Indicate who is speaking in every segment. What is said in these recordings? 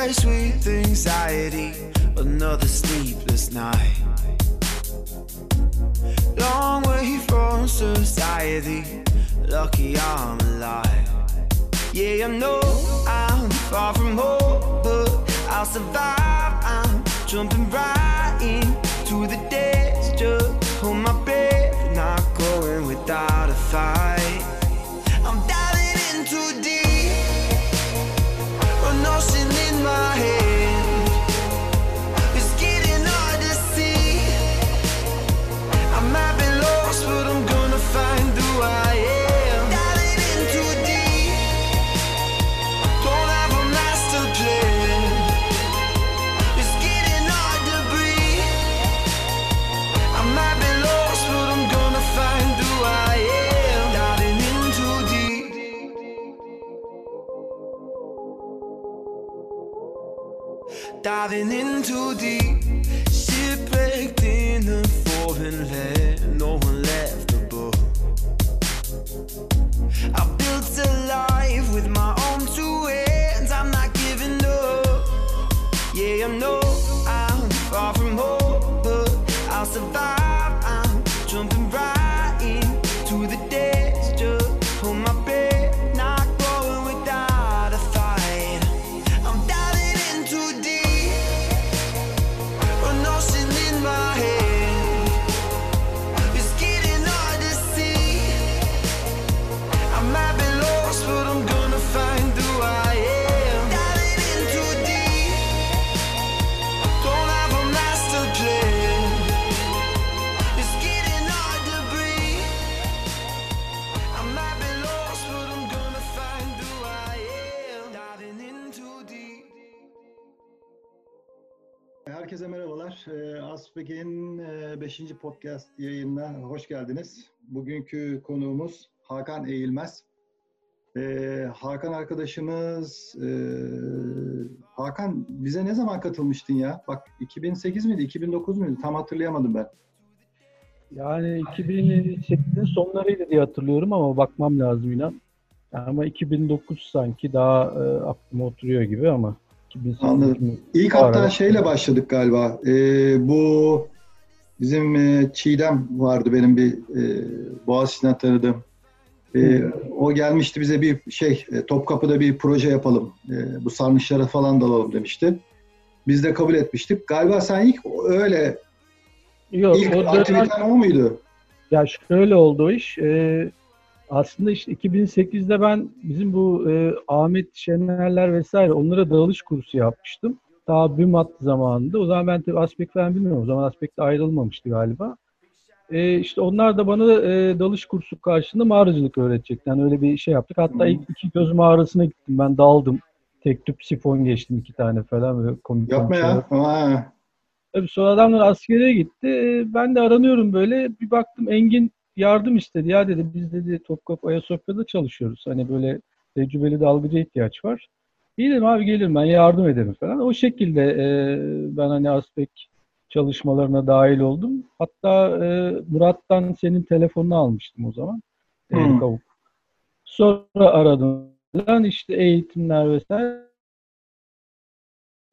Speaker 1: cries with anxiety. Another sleepless night. Long way from society. Lucky I'm alive. Yeah, I know I'm far from home, but I'll survive. I'm jumping right into the. Just hold my breath, not going without a fight. my head. Diving in too deep,
Speaker 2: Ee, Aspek'in 5. podcast yayınına hoş geldiniz. Bugünkü konuğumuz Hakan Eğilmez. Ee, Hakan arkadaşımız, e, Hakan bize ne zaman katılmıştın ya? Bak 2008 miydi, 2009 muydu? Tam hatırlayamadım ben.
Speaker 3: Yani 2008'in sonlarıydı diye hatırlıyorum ama bakmam lazım inan. Ama 2009 sanki daha e, aklıma oturuyor gibi ama 2008
Speaker 2: Anladım. İlk hatta
Speaker 3: arada.
Speaker 2: şeyle başladık galiba. Ee, bu bizim e, Çiğdem vardı benim bir e, Boğaziçi'nden tanıdığım. Ee, o gelmişti bize bir şey e, Topkapı'da bir proje yapalım. E, bu sarnıçlara falan dalalım demişti. Biz de kabul etmiştik. Galiba sen ilk öyle
Speaker 3: Yok,
Speaker 2: ilk
Speaker 3: o dönem,
Speaker 2: aktiviten o muydu?
Speaker 3: ya şöyle oldu iş. E, aslında işte 2008'de ben bizim bu e, Ahmet Şenerler vesaire onlara dalış kursu yapmıştım. Daha BÜMAT zamanında. O zaman ben tabii Aspek falan bilmiyorum. O zaman Aspek'te ayrılmamıştı galiba. E, işte onlar da bana e, dalış kursu karşılığında mağaracılık öğretecekti. Yani öyle bir şey yaptık. Hatta
Speaker 2: Hı.
Speaker 3: ilk iki göz mağarasına gittim. Ben daldım. Tek tüp sifon geçtim iki tane falan. Böyle komik
Speaker 2: Yapma ya. Ha.
Speaker 3: Tabii sonra adamlar askere gitti. Ee, Ben de aranıyorum böyle. Bir baktım Engin yardım istedi. Ya dedi biz dedi Topkapı Ayasofya'da çalışıyoruz. Hani böyle tecrübeli dalgıca ihtiyaç var. İyi dedim abi gelirim ben yardım ederim falan. O şekilde e, ben hani Aspek çalışmalarına dahil oldum. Hatta e, Murat'tan senin telefonunu almıştım o zaman. Avuk. Sonra aradım. Lan işte eğitimler vesaire.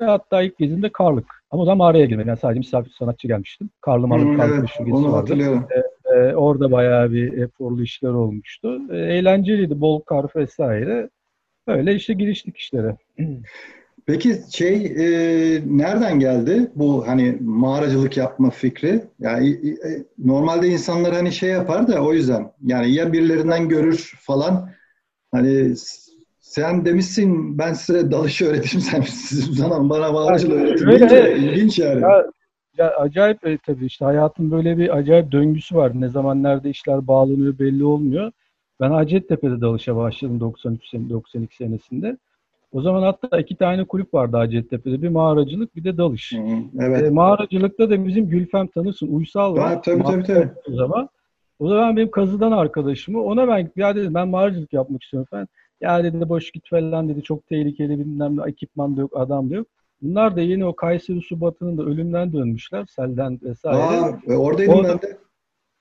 Speaker 3: Hatta ilk gezimde karlık. Ama o zaman mağaraya girmedim. Yani sadece misafir sanatçı gelmiştim. Karlı marlı
Speaker 2: Hı,
Speaker 3: karlık
Speaker 2: evet,
Speaker 3: meşhur gezisi
Speaker 2: onu
Speaker 3: vardı.
Speaker 2: hatırlıyorum.
Speaker 3: Ee, orada bayağı bir eforlu işler olmuştu. Ee, eğlenceliydi. Bol kar vesaire. Öyle işte giriştik işlere.
Speaker 2: Peki şey e, nereden geldi bu hani mağaracılık yapma fikri? Yani e, normalde insanlar hani şey yapar da o yüzden yani ya birilerinden görür falan hani sen demişsin ben size dalış öğreteyim sen siz bana bana mağaracılığı öğretin
Speaker 3: Öyle.
Speaker 2: deyince ilginç yani.
Speaker 3: Ya, ya acayip e, tabii işte hayatın böyle bir acayip döngüsü var. Ne zaman nerede işler bağlanıyor belli olmuyor. Ben Hacettepe'de dalışa başladım 93 sene, 92 senesinde. O zaman hatta iki tane kulüp vardı Hacettepe'de. Bir mağaracılık bir de dalış.
Speaker 2: Hı,
Speaker 3: E,
Speaker 2: evet.
Speaker 3: mağaracılıkta da bizim Gülfem tanırsın. Uysal var.
Speaker 2: Ha, tabii, tabii, tabii.
Speaker 3: O zaman. O zaman benim kazıdan arkadaşımı. Ona ben ya dedim ben mağaracılık yapmak istiyorum falan. Ya dedi boş git falan dedi. Çok tehlikeli bilmem ne ekipman da yok, adam da yok. Bunlar da yeni o Kayseri Subatı'nın da ölümden dönmüşler. Selden vesaire.
Speaker 2: Aa, e, oradaydım
Speaker 3: Orada-
Speaker 2: ben de.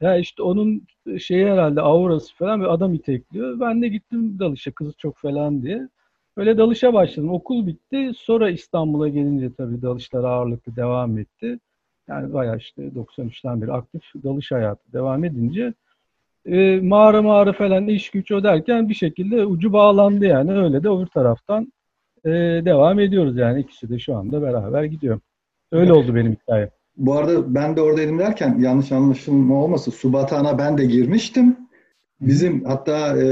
Speaker 3: Ya işte onun şeyi herhalde aurası falan bir adam itekliyor. Ben de gittim dalışa kızı çok falan diye. Öyle dalışa başladım. Okul bitti. Sonra İstanbul'a gelince tabii dalışlar ağırlıklı devam etti. Yani bayağı işte 93'ten beri aktif dalış hayatı devam edince e, mağara mağara falan iş güç o derken bir şekilde ucu bağlandı yani. Öyle de öbür taraftan e, devam ediyoruz yani. ikisi de şu anda beraber gidiyor. Öyle oldu benim hikaye.
Speaker 2: Bu arada ben de oradaydım derken yanlış anlaşılma olmasın. Subatana ben de girmiştim. Bizim hatta e,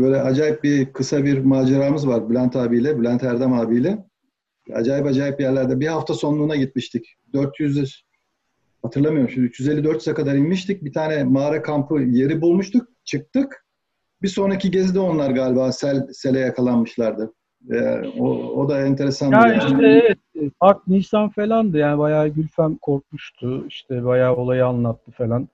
Speaker 2: böyle acayip bir kısa bir maceramız var Bülent abiyle, Bülent Erdem abiyle. Acayip acayip yerlerde. Bir hafta sonluğuna gitmiştik. 400 hatırlamıyorum şimdi 354'e kadar inmiştik. Bir tane mağara kampı yeri bulmuştuk. Çıktık. Bir sonraki gezide onlar galiba sel, sele yakalanmışlardı. Ee, o, o da enteresan.
Speaker 3: Ya işte evet. Mart Nisan falandı yani bayağı Gülfem korkmuştu. İşte bayağı olayı anlattı falan.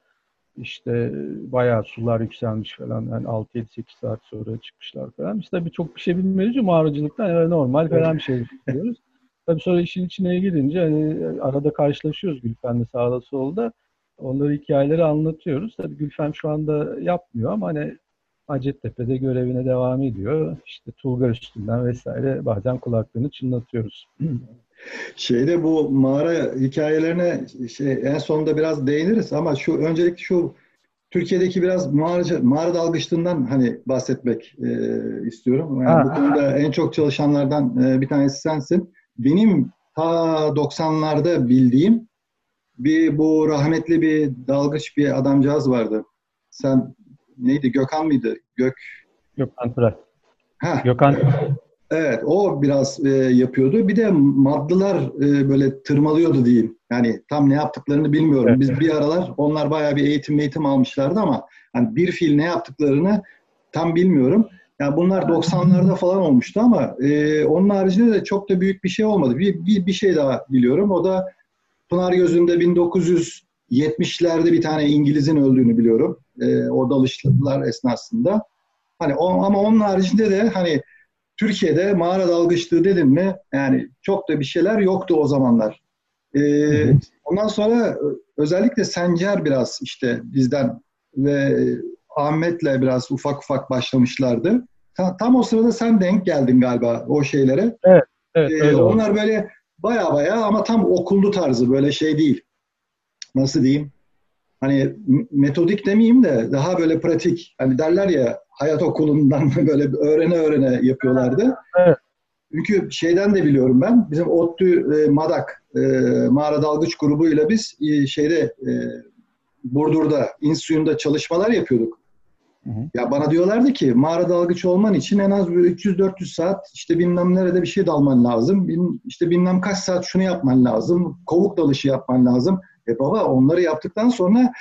Speaker 3: İşte bayağı sular yükselmiş falan. Yani 6-7-8 saat sonra çıkmışlar falan. Biz tabii çok bir şey bilmiyoruz mağaracılıktan. Yani normal falan bir şey biliyoruz. Tabii sonra işin içine girince hani arada karşılaşıyoruz Gülfem'le sağda solda. Onları hikayeleri anlatıyoruz. Tabii Gülfem şu anda yapmıyor ama hani Hacettepe'de görevine devam ediyor. İşte Tulgar üstünden vesaire bazen kulaklarını çınlatıyoruz.
Speaker 2: Şeyde bu mağara hikayelerine şey, en sonunda biraz değiniriz ama şu öncelikle şu Türkiye'deki biraz mağara, mağara dalgıçlığından hani bahsetmek e, istiyorum. Yani bu konuda en çok çalışanlardan e, bir tanesi sensin. Benim ta 90'larda bildiğim bir bu rahmetli bir dalgıç bir adamcağız vardı. Sen neydi Gökhan mıydı? Gök
Speaker 3: Gökhan Tıray. Gökhan
Speaker 2: Evet, o biraz e, yapıyordu. Bir de maddeler e, böyle tırmalıyordu diyeyim. Yani tam ne yaptıklarını bilmiyorum. Evet. Biz bir aralar onlar bayağı bir eğitim eğitim almışlardı ama hani bir fil ne yaptıklarını tam bilmiyorum. Yani bunlar 90'larda falan olmuştu ama e, onun haricinde de çok da büyük bir şey olmadı. Bir, bir, bir şey daha biliyorum. O da Pınar Gözü'nde 1970'lerde bir tane İngiliz'in öldüğünü biliyorum. E, o dalışlar esnasında. Hani o, ama onun haricinde de hani Türkiye'de mağara dalgıçlığı dedim mi yani çok da bir şeyler yoktu o zamanlar. Ee, ondan sonra özellikle Sencer biraz işte bizden ve Ahmet'le biraz ufak ufak başlamışlardı. Tam, tam o sırada sen denk geldin galiba o şeylere.
Speaker 3: Evet. evet
Speaker 2: ee, onlar böyle baya baya ama tam okullu tarzı böyle şey değil. Nasıl diyeyim? Hani metodik demeyeyim de daha böyle pratik. Hani derler ya hayat okulundan böyle öğrene öğrene yapıyorlardı.
Speaker 3: Evet.
Speaker 2: Çünkü şeyden de biliyorum ben. Bizim ODTÜ e, MADAK e, mağara dalgıç grubuyla biz e, şeyde e, Burdur'da İNSÜ'nde çalışmalar yapıyorduk. Hı hı. Ya bana diyorlardı ki mağara dalgıç olman için en az 300-400 saat işte bilmem nerede bir şey dalman lazım. Bin, işte bilmem kaç saat şunu yapman lazım. Kovuk dalışı yapman lazım. E baba onları yaptıktan sonra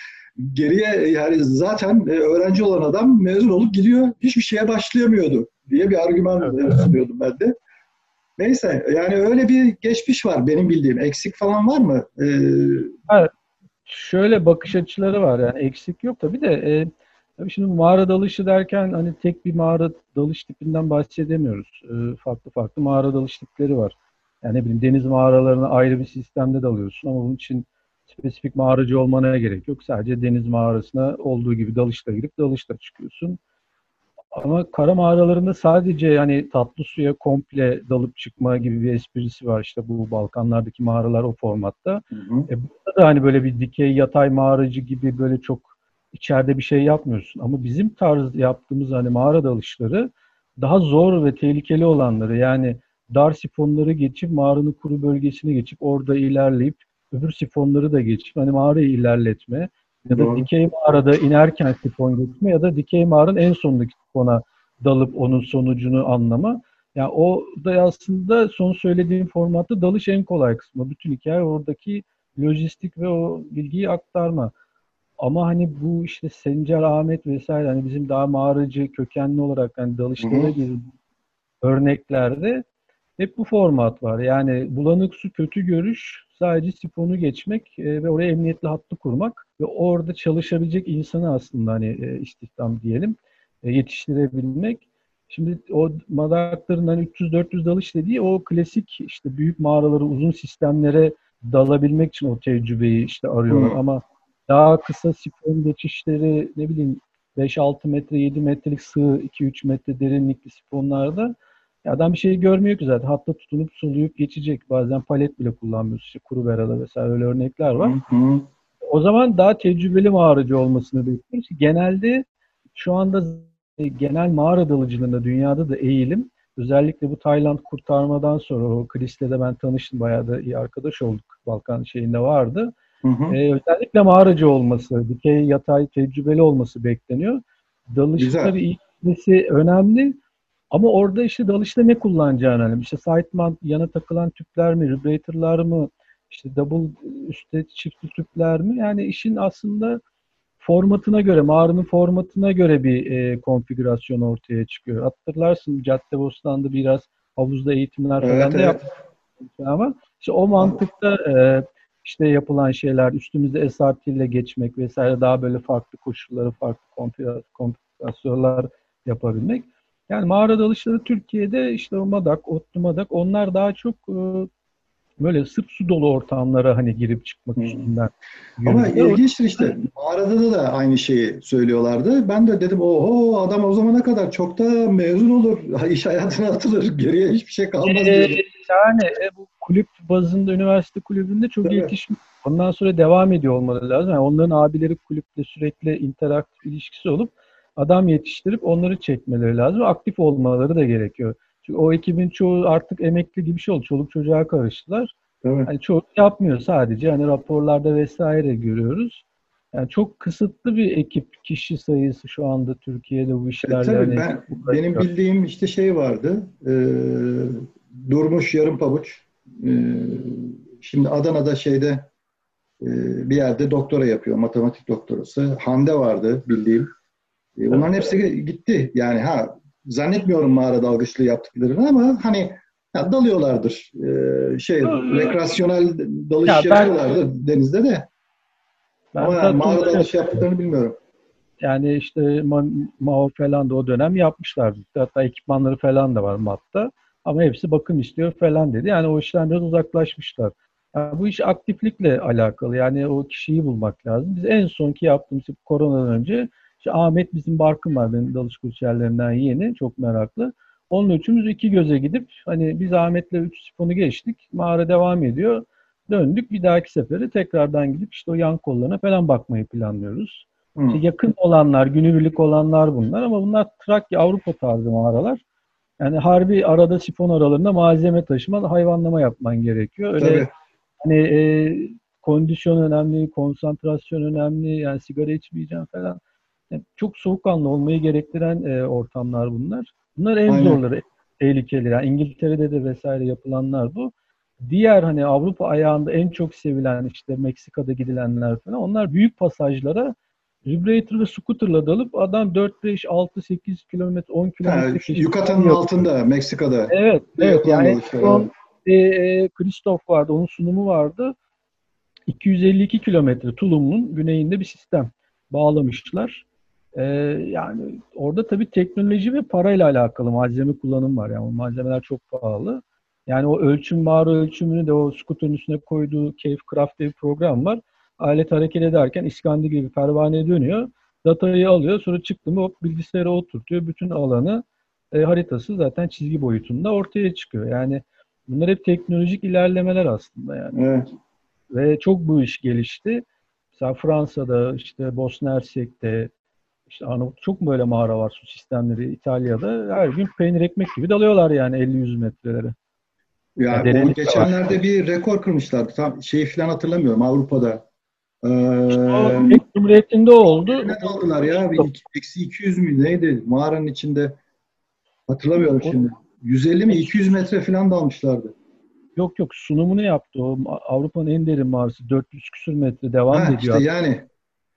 Speaker 2: geriye yani zaten e, öğrenci olan adam mezun olup gidiyor hiçbir şeye başlayamıyordu diye bir argüman evet. sunuyordum ben de. Neyse yani öyle bir geçmiş var benim bildiğim. Eksik falan var mı? Ee...
Speaker 3: Evet. Şöyle bakış açıları var yani eksik yok tabii de e, tabii şimdi mağara dalışı derken hani tek bir mağara dalış tipinden bahsedemiyoruz. E, farklı farklı mağara dalış tipleri var. Yani ne bileyim deniz mağaralarına ayrı bir sistemde dalıyorsun ama bunun için spesifik mağaracı olmana gerek yok. Sadece deniz mağarasına olduğu gibi dalışla girip dalışla çıkıyorsun. Ama kara mağaralarında sadece yani tatlı suya komple dalıp çıkma gibi bir esprisi var. İşte bu Balkanlardaki mağaralar o formatta. Hı hı. E burada da hani böyle bir dikey yatay mağaracı gibi böyle çok içeride bir şey yapmıyorsun. Ama bizim tarz yaptığımız hani mağara dalışları daha zor ve tehlikeli olanları yani dar sifonları geçip mağaranın kuru bölgesine geçip orada ilerleyip öbür sifonları da geçip hani mağarayı ilerletme ya da Doğru. dikey mağarada inerken sifon geçme ya da dikey mağaranın en sondaki sifona dalıp onun sonucunu anlama. Yani o da aslında son söylediğim formatta dalış en kolay kısmı. Bütün hikaye oradaki lojistik ve o bilgiyi aktarma. Ama hani bu işte Sencer Ahmet vesaire hani bizim daha mağaracı kökenli olarak hani dalışlara gibi örneklerde hep bu format var. Yani bulanık su kötü görüş sadece sifonu geçmek e, ve oraya emniyetli hattı kurmak ve orada çalışabilecek insanı aslında hani e, istihdam diyelim e, yetiştirebilmek. Şimdi o madakların hani 300-400 dalış dediği o klasik işte büyük mağaraları uzun sistemlere dalabilmek için o tecrübeyi işte arıyorlar hmm. ama daha kısa sifon geçişleri ne bileyim 5-6 metre 7 metrelik sığ 2-3 metre derinlikli sifonlarda Adam bir şey görmüyor ki zaten. Hatta tutunup soluyup geçecek. Bazen palet bile kullanmıyoruz. İşte kuru berada vesaire öyle örnekler var.
Speaker 2: Hı hı.
Speaker 3: O zaman daha tecrübeli mağaracı olmasını bekliyoruz. Genelde şu anda genel mağara dalıcılığında dünyada da eğilim özellikle bu Tayland kurtarmadan sonra o Chris'le de ben tanıştım. Bayağı da iyi arkadaş olduk. Balkan şeyinde vardı.
Speaker 2: Hı hı.
Speaker 3: Ee, özellikle mağaracı olması, dikey yatay tecrübeli olması bekleniyor. Tabii iyi bilmesi önemli. Ama orada işte dalışta ne kullanacağını önemli. İşte side mount yana takılan tüpler mi, vibratorlar mı, işte double üstte çiftli tüpler mi? Yani işin aslında formatına göre, mağaranın formatına göre bir e, konfigürasyon ortaya çıkıyor. Hatırlarsın Caddebostan'da biraz havuzda eğitimler falan
Speaker 2: Evet,
Speaker 3: da
Speaker 2: evet.
Speaker 3: yaptık. Ama işte o mantıkta e, işte yapılan şeyler, üstümüzde SRT ile geçmek vesaire daha böyle farklı koşulları, farklı konfigüra- konfigürasyonlar yapabilmek. Yani mağara dalışları Türkiye'de işte o Madak, Otlu Madak onlar daha çok e, böyle sırf su dolu ortamlara hani girip çıkmak
Speaker 2: Hı.
Speaker 3: üstünden
Speaker 2: Ama
Speaker 3: yürüdüler. O-
Speaker 2: ilginçtir işte. Mağarada da, aynı şeyi söylüyorlardı. Ben de dedim oho adam o zamana kadar çok da mezun olur. iş hayatına atılır. Geriye hiçbir şey kalmaz
Speaker 3: Ee, yani e, bu kulüp bazında üniversite kulübünde çok
Speaker 2: Tabii.
Speaker 3: yetişmiş. Ondan sonra devam ediyor olmaları lazım. Yani onların abileri kulüple sürekli interaktif ilişkisi olup adam yetiştirip onları çekmeleri lazım. Aktif olmaları da gerekiyor. Çünkü o ekibin çoğu artık emekli gibi bir şey oldu. Çoluk çocuğa karıştılar.
Speaker 2: Evet.
Speaker 3: Yani çoğu yapmıyor sadece. Hani raporlarda vesaire görüyoruz. Yani çok kısıtlı bir ekip, kişi sayısı şu anda Türkiye'de bu
Speaker 2: E,
Speaker 3: işlerle.
Speaker 2: tabii
Speaker 3: hani
Speaker 2: ben, benim bildiğim işte şey vardı. e, Durmuş yarım pabuç. E, şimdi Adana'da şeyde e, bir yerde doktora yapıyor. Matematik doktorası. Hande vardı bildiğim. E, bunların hepsi gitti. Yani ha zannetmiyorum mağara dalgıçlığı yaptıklarını ama hani ya, dalıyorlardır. E, şey rekreasyonel dalış
Speaker 3: Ya ben-
Speaker 2: yapıyorlardı denizde de.
Speaker 3: Ben
Speaker 2: ama yani mağara dalış yaptıklarını bilmiyorum.
Speaker 3: Yani işte Ma- Mao falan da o dönem yapmışlardı. Hatta ekipmanları falan da var MAT'ta. Ama hepsi bakım istiyor falan dedi. Yani o işten biraz uzaklaşmışlar. Yani bu iş aktiflikle alakalı. Yani o kişiyi bulmak lazım. Biz en sonki yaptığımız işte koronadan önce işte Ahmet bizim barkım var benim dalış kurçerlerinden yeni. Çok meraklı. Onun üçümüz iki göze gidip hani biz Ahmet'le üç sifonu geçtik. Mağara devam ediyor. Döndük. Bir dahaki sefere tekrardan gidip işte o yan kollarına falan bakmayı planlıyoruz. İşte yakın olanlar, günübirlik olanlar bunlar ama bunlar Trakya, Avrupa tarzı mağaralar. Yani harbi arada sifon aralarında malzeme taşıma, hayvanlama yapman gerekiyor. Öyle
Speaker 2: Tabii.
Speaker 3: hani e, kondisyon önemli, konsantrasyon önemli, yani sigara içmeyeceğim falan. Yani çok soğukkanlı olmayı gerektiren e, ortamlar bunlar. Bunlar en
Speaker 2: Aynen.
Speaker 3: zorları, tehlikeli. Yani İngiltere'de de vesaire yapılanlar bu. Diğer hani Avrupa ayağında en çok sevilen işte Meksika'da gidilenler falan onlar büyük pasajlara Vibrator ve scooter'la dalıp adam 4, 5, 6, 8 kilometre, 10
Speaker 2: Ha,
Speaker 3: kilometre
Speaker 2: Yukatan'ın
Speaker 3: yapıyor.
Speaker 2: altında Meksika'da.
Speaker 3: Evet, evet. Yani
Speaker 2: dalışlar,
Speaker 3: son e, e, Christoph vardı, onun sunumu vardı. 252 kilometre Tulum'un güneyinde bir sistem bağlamışlar. E, yani orada tabii teknoloji ve parayla alakalı malzeme kullanım var. Yani o malzemeler çok pahalı. Yani o ölçüm mağara ölçümünü de o scooter'ın üstüne koyduğu Cave Craft diye bir program var. Alet hareket ederken iskandı gibi pervane dönüyor. Datayı alıyor. Sonra çıktı mı hop bilgisayara oturtuyor. Bütün alanı e, haritası zaten çizgi boyutunda ortaya çıkıyor. Yani bunlar hep teknolojik ilerlemeler aslında yani.
Speaker 2: Evet.
Speaker 3: Ve çok bu iş gelişti. Mesela Fransa'da, işte Bosna Hersek'te, işte Arnavut çok böyle mağara var su sistemleri İtalya'da. Her gün peynir ekmek gibi dalıyorlar yani 50-100 metrelere.
Speaker 2: Ya,
Speaker 3: Ya
Speaker 2: o geçenlerde bir rekor kırmışlardı. Tam şeyi falan hatırlamıyorum Avrupa'da. Ee,
Speaker 3: O ilk Cumhuriyet'inde oldu.
Speaker 2: ne aldılar ya? Eksi 200 mü neydi? Mağaranın içinde. Hatırlamıyorum
Speaker 3: O-
Speaker 2: şimdi. 150 mi 200 metre falan dalmışlardı.
Speaker 3: Yok yok sunumunu yaptı. O Avrupa'nın en derin mağarası 400 küsür metre devam
Speaker 2: Ha,
Speaker 3: ediyor.
Speaker 2: işte yani.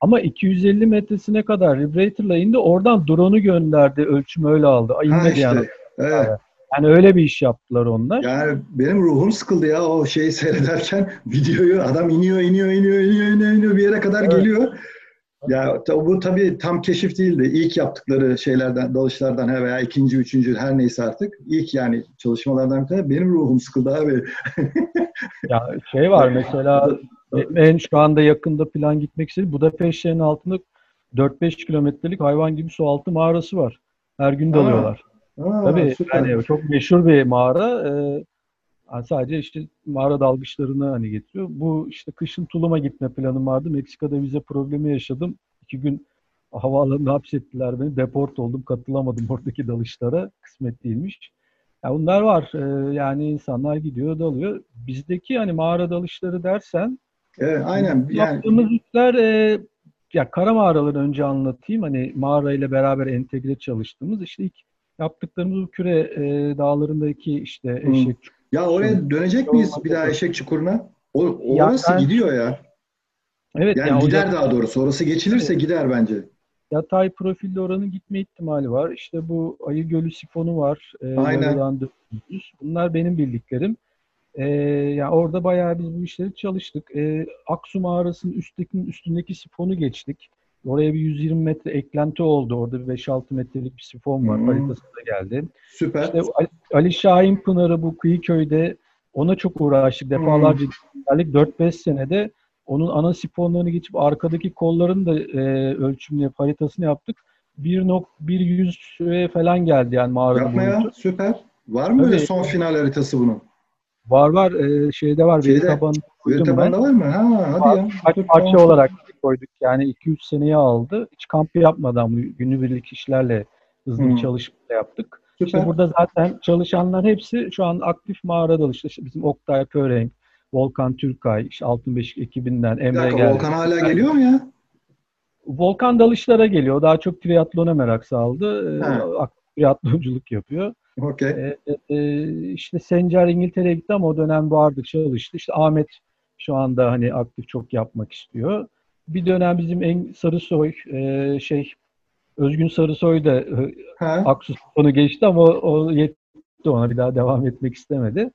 Speaker 3: Ama 250 metresine kadar Vibrator'la indi. Oradan drone'u gönderdi. Ölçüm öyle aldı. Ay,
Speaker 2: Ha
Speaker 3: inmedi yani.
Speaker 2: işte. Evet.
Speaker 3: Yani öyle bir iş yaptılar onlar.
Speaker 2: Yani benim ruhum sıkıldı ya o şeyi seyrederken videoyu adam iniyor iniyor iniyor iniyor iniyor, iniyor bir yere kadar
Speaker 3: Evet.
Speaker 2: geliyor. Ya bu tabii tam keşif değildi. İlk yaptıkları şeylerden, dalışlardan he veya ikinci, üçüncü her neyse artık. İlk yani çalışmalardan bir tanesi. Benim ruhum sıkıldı abi.
Speaker 3: Ya şey var mesela en şu anda yakında plan gitmek istedi. Budapeşte'nin altında 4-5 kilometrelik hayvan gibi su altı mağarası var. Her gün dalıyorlar.
Speaker 2: Aa,
Speaker 3: Tabii
Speaker 2: süper.
Speaker 3: yani çok meşhur bir mağara. Ee, yani sadece işte mağara dalgıçlarını hani getiriyor. Bu işte kışın Tulum'a gitme planım vardı. Meksika'da vize problemi yaşadım. İki gün havaalanına hapsettiler beni. Deport oldum. Katılamadım oradaki dalışlara. Kısmet değilmiş. Ya bunlar var. Ee, yani insanlar gidiyor dalıyor. Bizdeki hani mağara dalışları dersen
Speaker 2: Evet, aynen. Yani
Speaker 3: Yaptığımız işler e, ya kara mağaraları önce anlatayım. Hani mağara ile beraber entegre çalıştığımız işte ilk yaptıklarımız bu küre e, dağlarındaki işte eşek.
Speaker 2: ya oraya dönecek miyiz bir daha Eşek Çukuru'na? O, orası
Speaker 3: ben-
Speaker 2: gidiyor ya.
Speaker 3: Evet
Speaker 2: Yani
Speaker 3: yani
Speaker 2: gider daha doğrusu. Orası geçilirse gider bence.
Speaker 3: yatay profilde oranın gitme ihtimali var. İşte bu Ayı Gölü sifonu var. E,
Speaker 2: Aynen.
Speaker 3: Bunlar benim bildiklerim. E, yani orada bayağı biz bu işleri çalıştık. E, Aksu mağarasının üstteki, üstündeki sifonu geçtik. Oraya bir 120 metre eklenti oldu. Orada bir 5-6 metrelik bir sifon var.
Speaker 2: Hmm.
Speaker 3: Haritası da geldi.
Speaker 2: Süper.
Speaker 3: İşte Ali- Şahin Pınarı bu kıyı köyde ona çok uğraştık. Defalarca geldik. 4-5 senede onun ana sifonlarını geçip arkadaki kolların da e, ölçümünü yap, haritasını yaptık. 1.100 falan geldi yani mağaranın
Speaker 2: Yapma ya. Süper. Var mı
Speaker 3: Tabii.
Speaker 2: son final haritası bunun?
Speaker 3: Var var e, şeyde var.
Speaker 2: Şeyde,
Speaker 3: Veri tabanı
Speaker 2: Veri tabanında var mı? Ha, hadi ya.
Speaker 3: Kaç
Speaker 2: Dur,
Speaker 3: parça
Speaker 2: tamam.
Speaker 3: olarak koyduk. Yani 2-3 seneye aldı. Hiç kamp yapmadan günübirlik işlerle hızlı
Speaker 2: Hmm.
Speaker 3: bir çalışma yaptık.
Speaker 2: Süper.
Speaker 3: İşte burada zaten çalışanlar hepsi şu an aktif mağara dalışta. İşte bizim Oktay Pörenk, Volkan Türkay, işte Altınbeşik ekibinden
Speaker 2: Bir
Speaker 3: Emre
Speaker 2: dakika,
Speaker 3: geldi.
Speaker 2: Volkan hala geliyor mu ya?
Speaker 3: Volkan dalışlara geliyor. Daha çok triatlona merak saldı. Ee,
Speaker 2: Ha.
Speaker 3: Aktif triatlonculuk yapıyor.
Speaker 2: Okey.
Speaker 3: Ee, e, işte Sencer İngiltere'ye gitti ama o dönem vardı çalıştı. İşte Ahmet şu anda hani aktif çok yapmak istiyor. Bir dönem bizim en Sarısoy e, şey Özgün Sarısoy da e. Aksu sonu geçti ama o, o yetti ona bir daha devam etmek istemedi.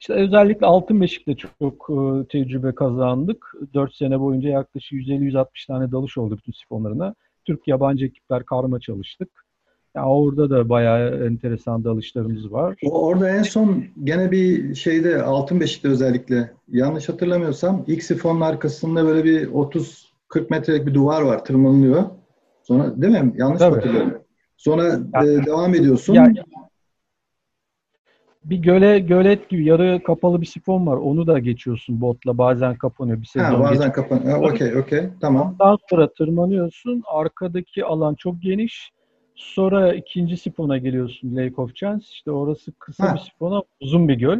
Speaker 3: İşte özellikle Altın Beşik'te çok, çok e, tecrübe kazandık. 4 sene boyunca yaklaşık 150-160 tane dalış oldu bütün sifonlarına. Türk yabancı ekipler karma çalıştık. Ya orada da bayağı enteresan dalışlarımız var.
Speaker 2: Orada en son gene bir şeyde Altın Beşik'te özellikle yanlış hatırlamıyorsam ilk sifonun arkasında böyle bir 30-40 metrelik bir duvar var tırmanılıyor. Sonra değil mi? Yanlış
Speaker 3: Tabii.
Speaker 2: hatırlıyorum? Sonra
Speaker 3: Ya-
Speaker 2: e, devam ediyorsun.
Speaker 3: Ya- Bir göle gölet gibi yarı kapalı bir sifon var. Onu da geçiyorsun botla. Bazen kapanıyor. Bir sezon
Speaker 2: ha, bazen
Speaker 3: geçiyor.
Speaker 2: kapan. Ha, Okey, okey. Tamam.
Speaker 3: Ondan sonra tırmanıyorsun. Arkadaki alan çok geniş. Sonra ikinci sifona geliyorsun Lake of Chance. İşte orası kısa
Speaker 2: Ha.
Speaker 3: bir sifona uzun bir göl.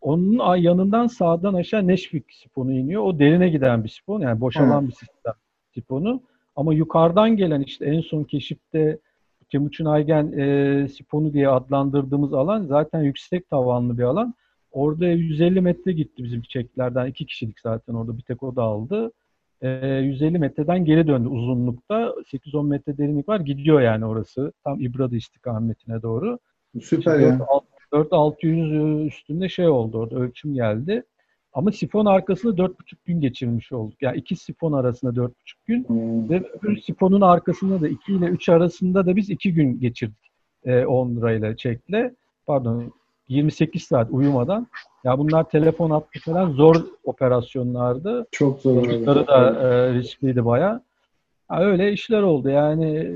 Speaker 3: Onun yanından sağdan aşağı Neşvik sifonu iniyor. O derine giden bir sifon. Yani boşalan bir sistem sifonu. Ama yukarıdan gelen işte en son keşifte Timuçin Aygen e, sifonu diye adlandırdığımız alan zaten yüksek tavanlı bir alan. Orada 150 metre gitti bizim çeklerden. iki kişilik zaten orada bir tek o da aldı. E, 150 metreden geri döndü uzunlukta. 8-10 metre derinlik var. Gidiyor yani orası. Tam İbrada istikametine doğru.
Speaker 2: Süper ya.
Speaker 3: 4-600 üstünde şey oldu orada ölçüm geldi. Ama sifon arkasında 4,5 gün geçirmiş olduk. Yani iki sifon arasında 4,5 gün
Speaker 2: Hmm.
Speaker 3: ve öbür sifonun arkasında da 2 ile 3 arasında da biz 2 gün geçirdik. E, 10 lirayla çekle. Pardon 28 saat uyumadan. Ya bunlar telefon hattı falan zor operasyonlardı.
Speaker 2: Çok zor.
Speaker 3: Çocukları da e, riskliydi baya. öyle işler oldu. Yani e,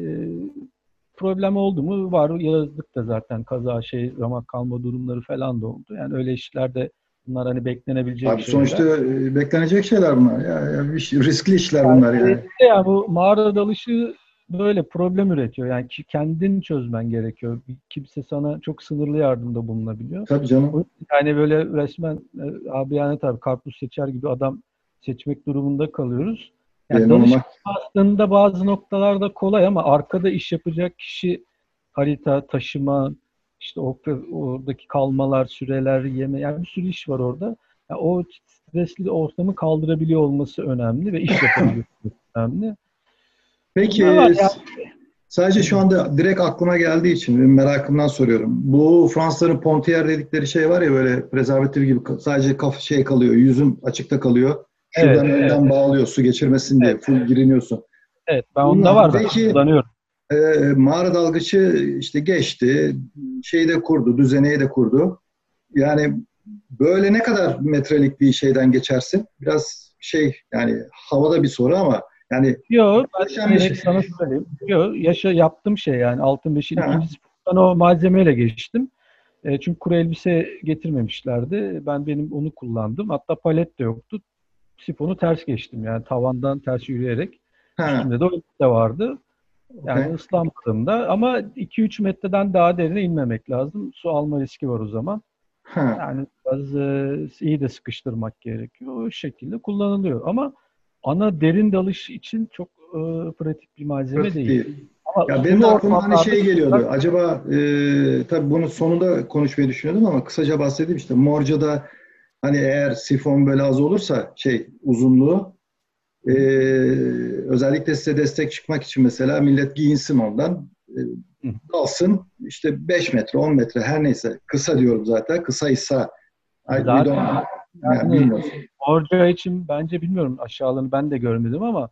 Speaker 3: problem oldu mu var yazdık da zaten kaza şey ramak kalma durumları falan da oldu. Yani öyle işlerde bunlar hani beklenebilecek
Speaker 2: Abi
Speaker 3: şeyler.
Speaker 2: sonuçta e, beklenecek şeyler bunlar. Ya, ya şey- riskli işler bunlar yani.
Speaker 3: İşte ya bu mağara dalışı böyle problem üretiyor. Yani ki kendin çözmen gerekiyor. Kimse sana çok sınırlı yardımda bulunabiliyor.
Speaker 2: Tabii canım.
Speaker 3: Yani böyle resmen e, abi yani tabii karpuz seçer gibi adam seçmek durumunda kalıyoruz. Yani dalış
Speaker 2: normal.
Speaker 3: aslında bazı noktalarda kolay ama arkada iş yapacak kişi harita, taşıma, işte oradaki kalmalar, süreler, yeme, yani bir sürü iş var orada. Yani o stresli ortamı kaldırabiliyor olması önemli ve iş yapabiliyor önemli.
Speaker 2: Peki sadece şu anda direkt aklıma geldiği için merakımdan soruyorum. Bu Fransızların Pontier dedikleri şey var ya böyle prezervatif gibi sadece kaf şey kalıyor, yüzün açıkta kalıyor. Şuradan
Speaker 3: Evet,
Speaker 2: önden bağlıyor su geçirmesin diye full giriniyorsun.
Speaker 3: Evet ben onda var
Speaker 2: peki-
Speaker 3: kullanıyorum.
Speaker 2: Ee, mağara dalgıcı işte geçti, şeyi de kurdu, düzeneyi de kurdu. Yani böyle ne kadar metrelik bir şeyden geçersin? Biraz şey yani havada bir soru ama yani
Speaker 3: Yok ben direkt
Speaker 2: şey.
Speaker 3: sana söyleyeyim. Yok yaşa yaptığım şey yani Altın Beşik'in
Speaker 2: Ha.
Speaker 3: ikinci o malzemeyle geçtim. E, çünkü kuru elbise getirmemişlerdi. Ben benim onu kullandım. Hatta palet de yoktu. Sifonu ters geçtim yani tavandan ters yürüyerek.
Speaker 2: Ha,
Speaker 3: Üstünde de o elbise vardı. Yani
Speaker 2: okey.
Speaker 3: ıslanmadım da ama 2-3 metreden daha derine inmemek lazım. Su alma riski var o zaman.
Speaker 2: Ha.
Speaker 3: Yani biraz e, iyi de sıkıştırmak gerekiyor. O şekilde kullanılıyor. Ama ana derin dalış için çok e, pratik bir malzeme
Speaker 2: Pratik
Speaker 3: değil.
Speaker 2: değil.
Speaker 3: Ama
Speaker 2: Ya benim de aklıma hani şey geliyordu.
Speaker 3: kullanmak-
Speaker 2: Acaba e, tabii bunu sonunda konuşmayı düşünüyordum ama kısaca bahsedeyim işte. Morca'da hani eğer sifon böyle az olursa şey uzunluğu e, özellikle size destek çıkmak için mesela millet giyinsin ondan e, dalsın işte 5 metre 10 metre her neyse kısa diyorum zaten kısaysa
Speaker 3: Zaten
Speaker 2: yani
Speaker 3: yani
Speaker 2: bilmiyorum.
Speaker 3: Orca için bence bilmiyorum aşağılarını ben de görmedim ama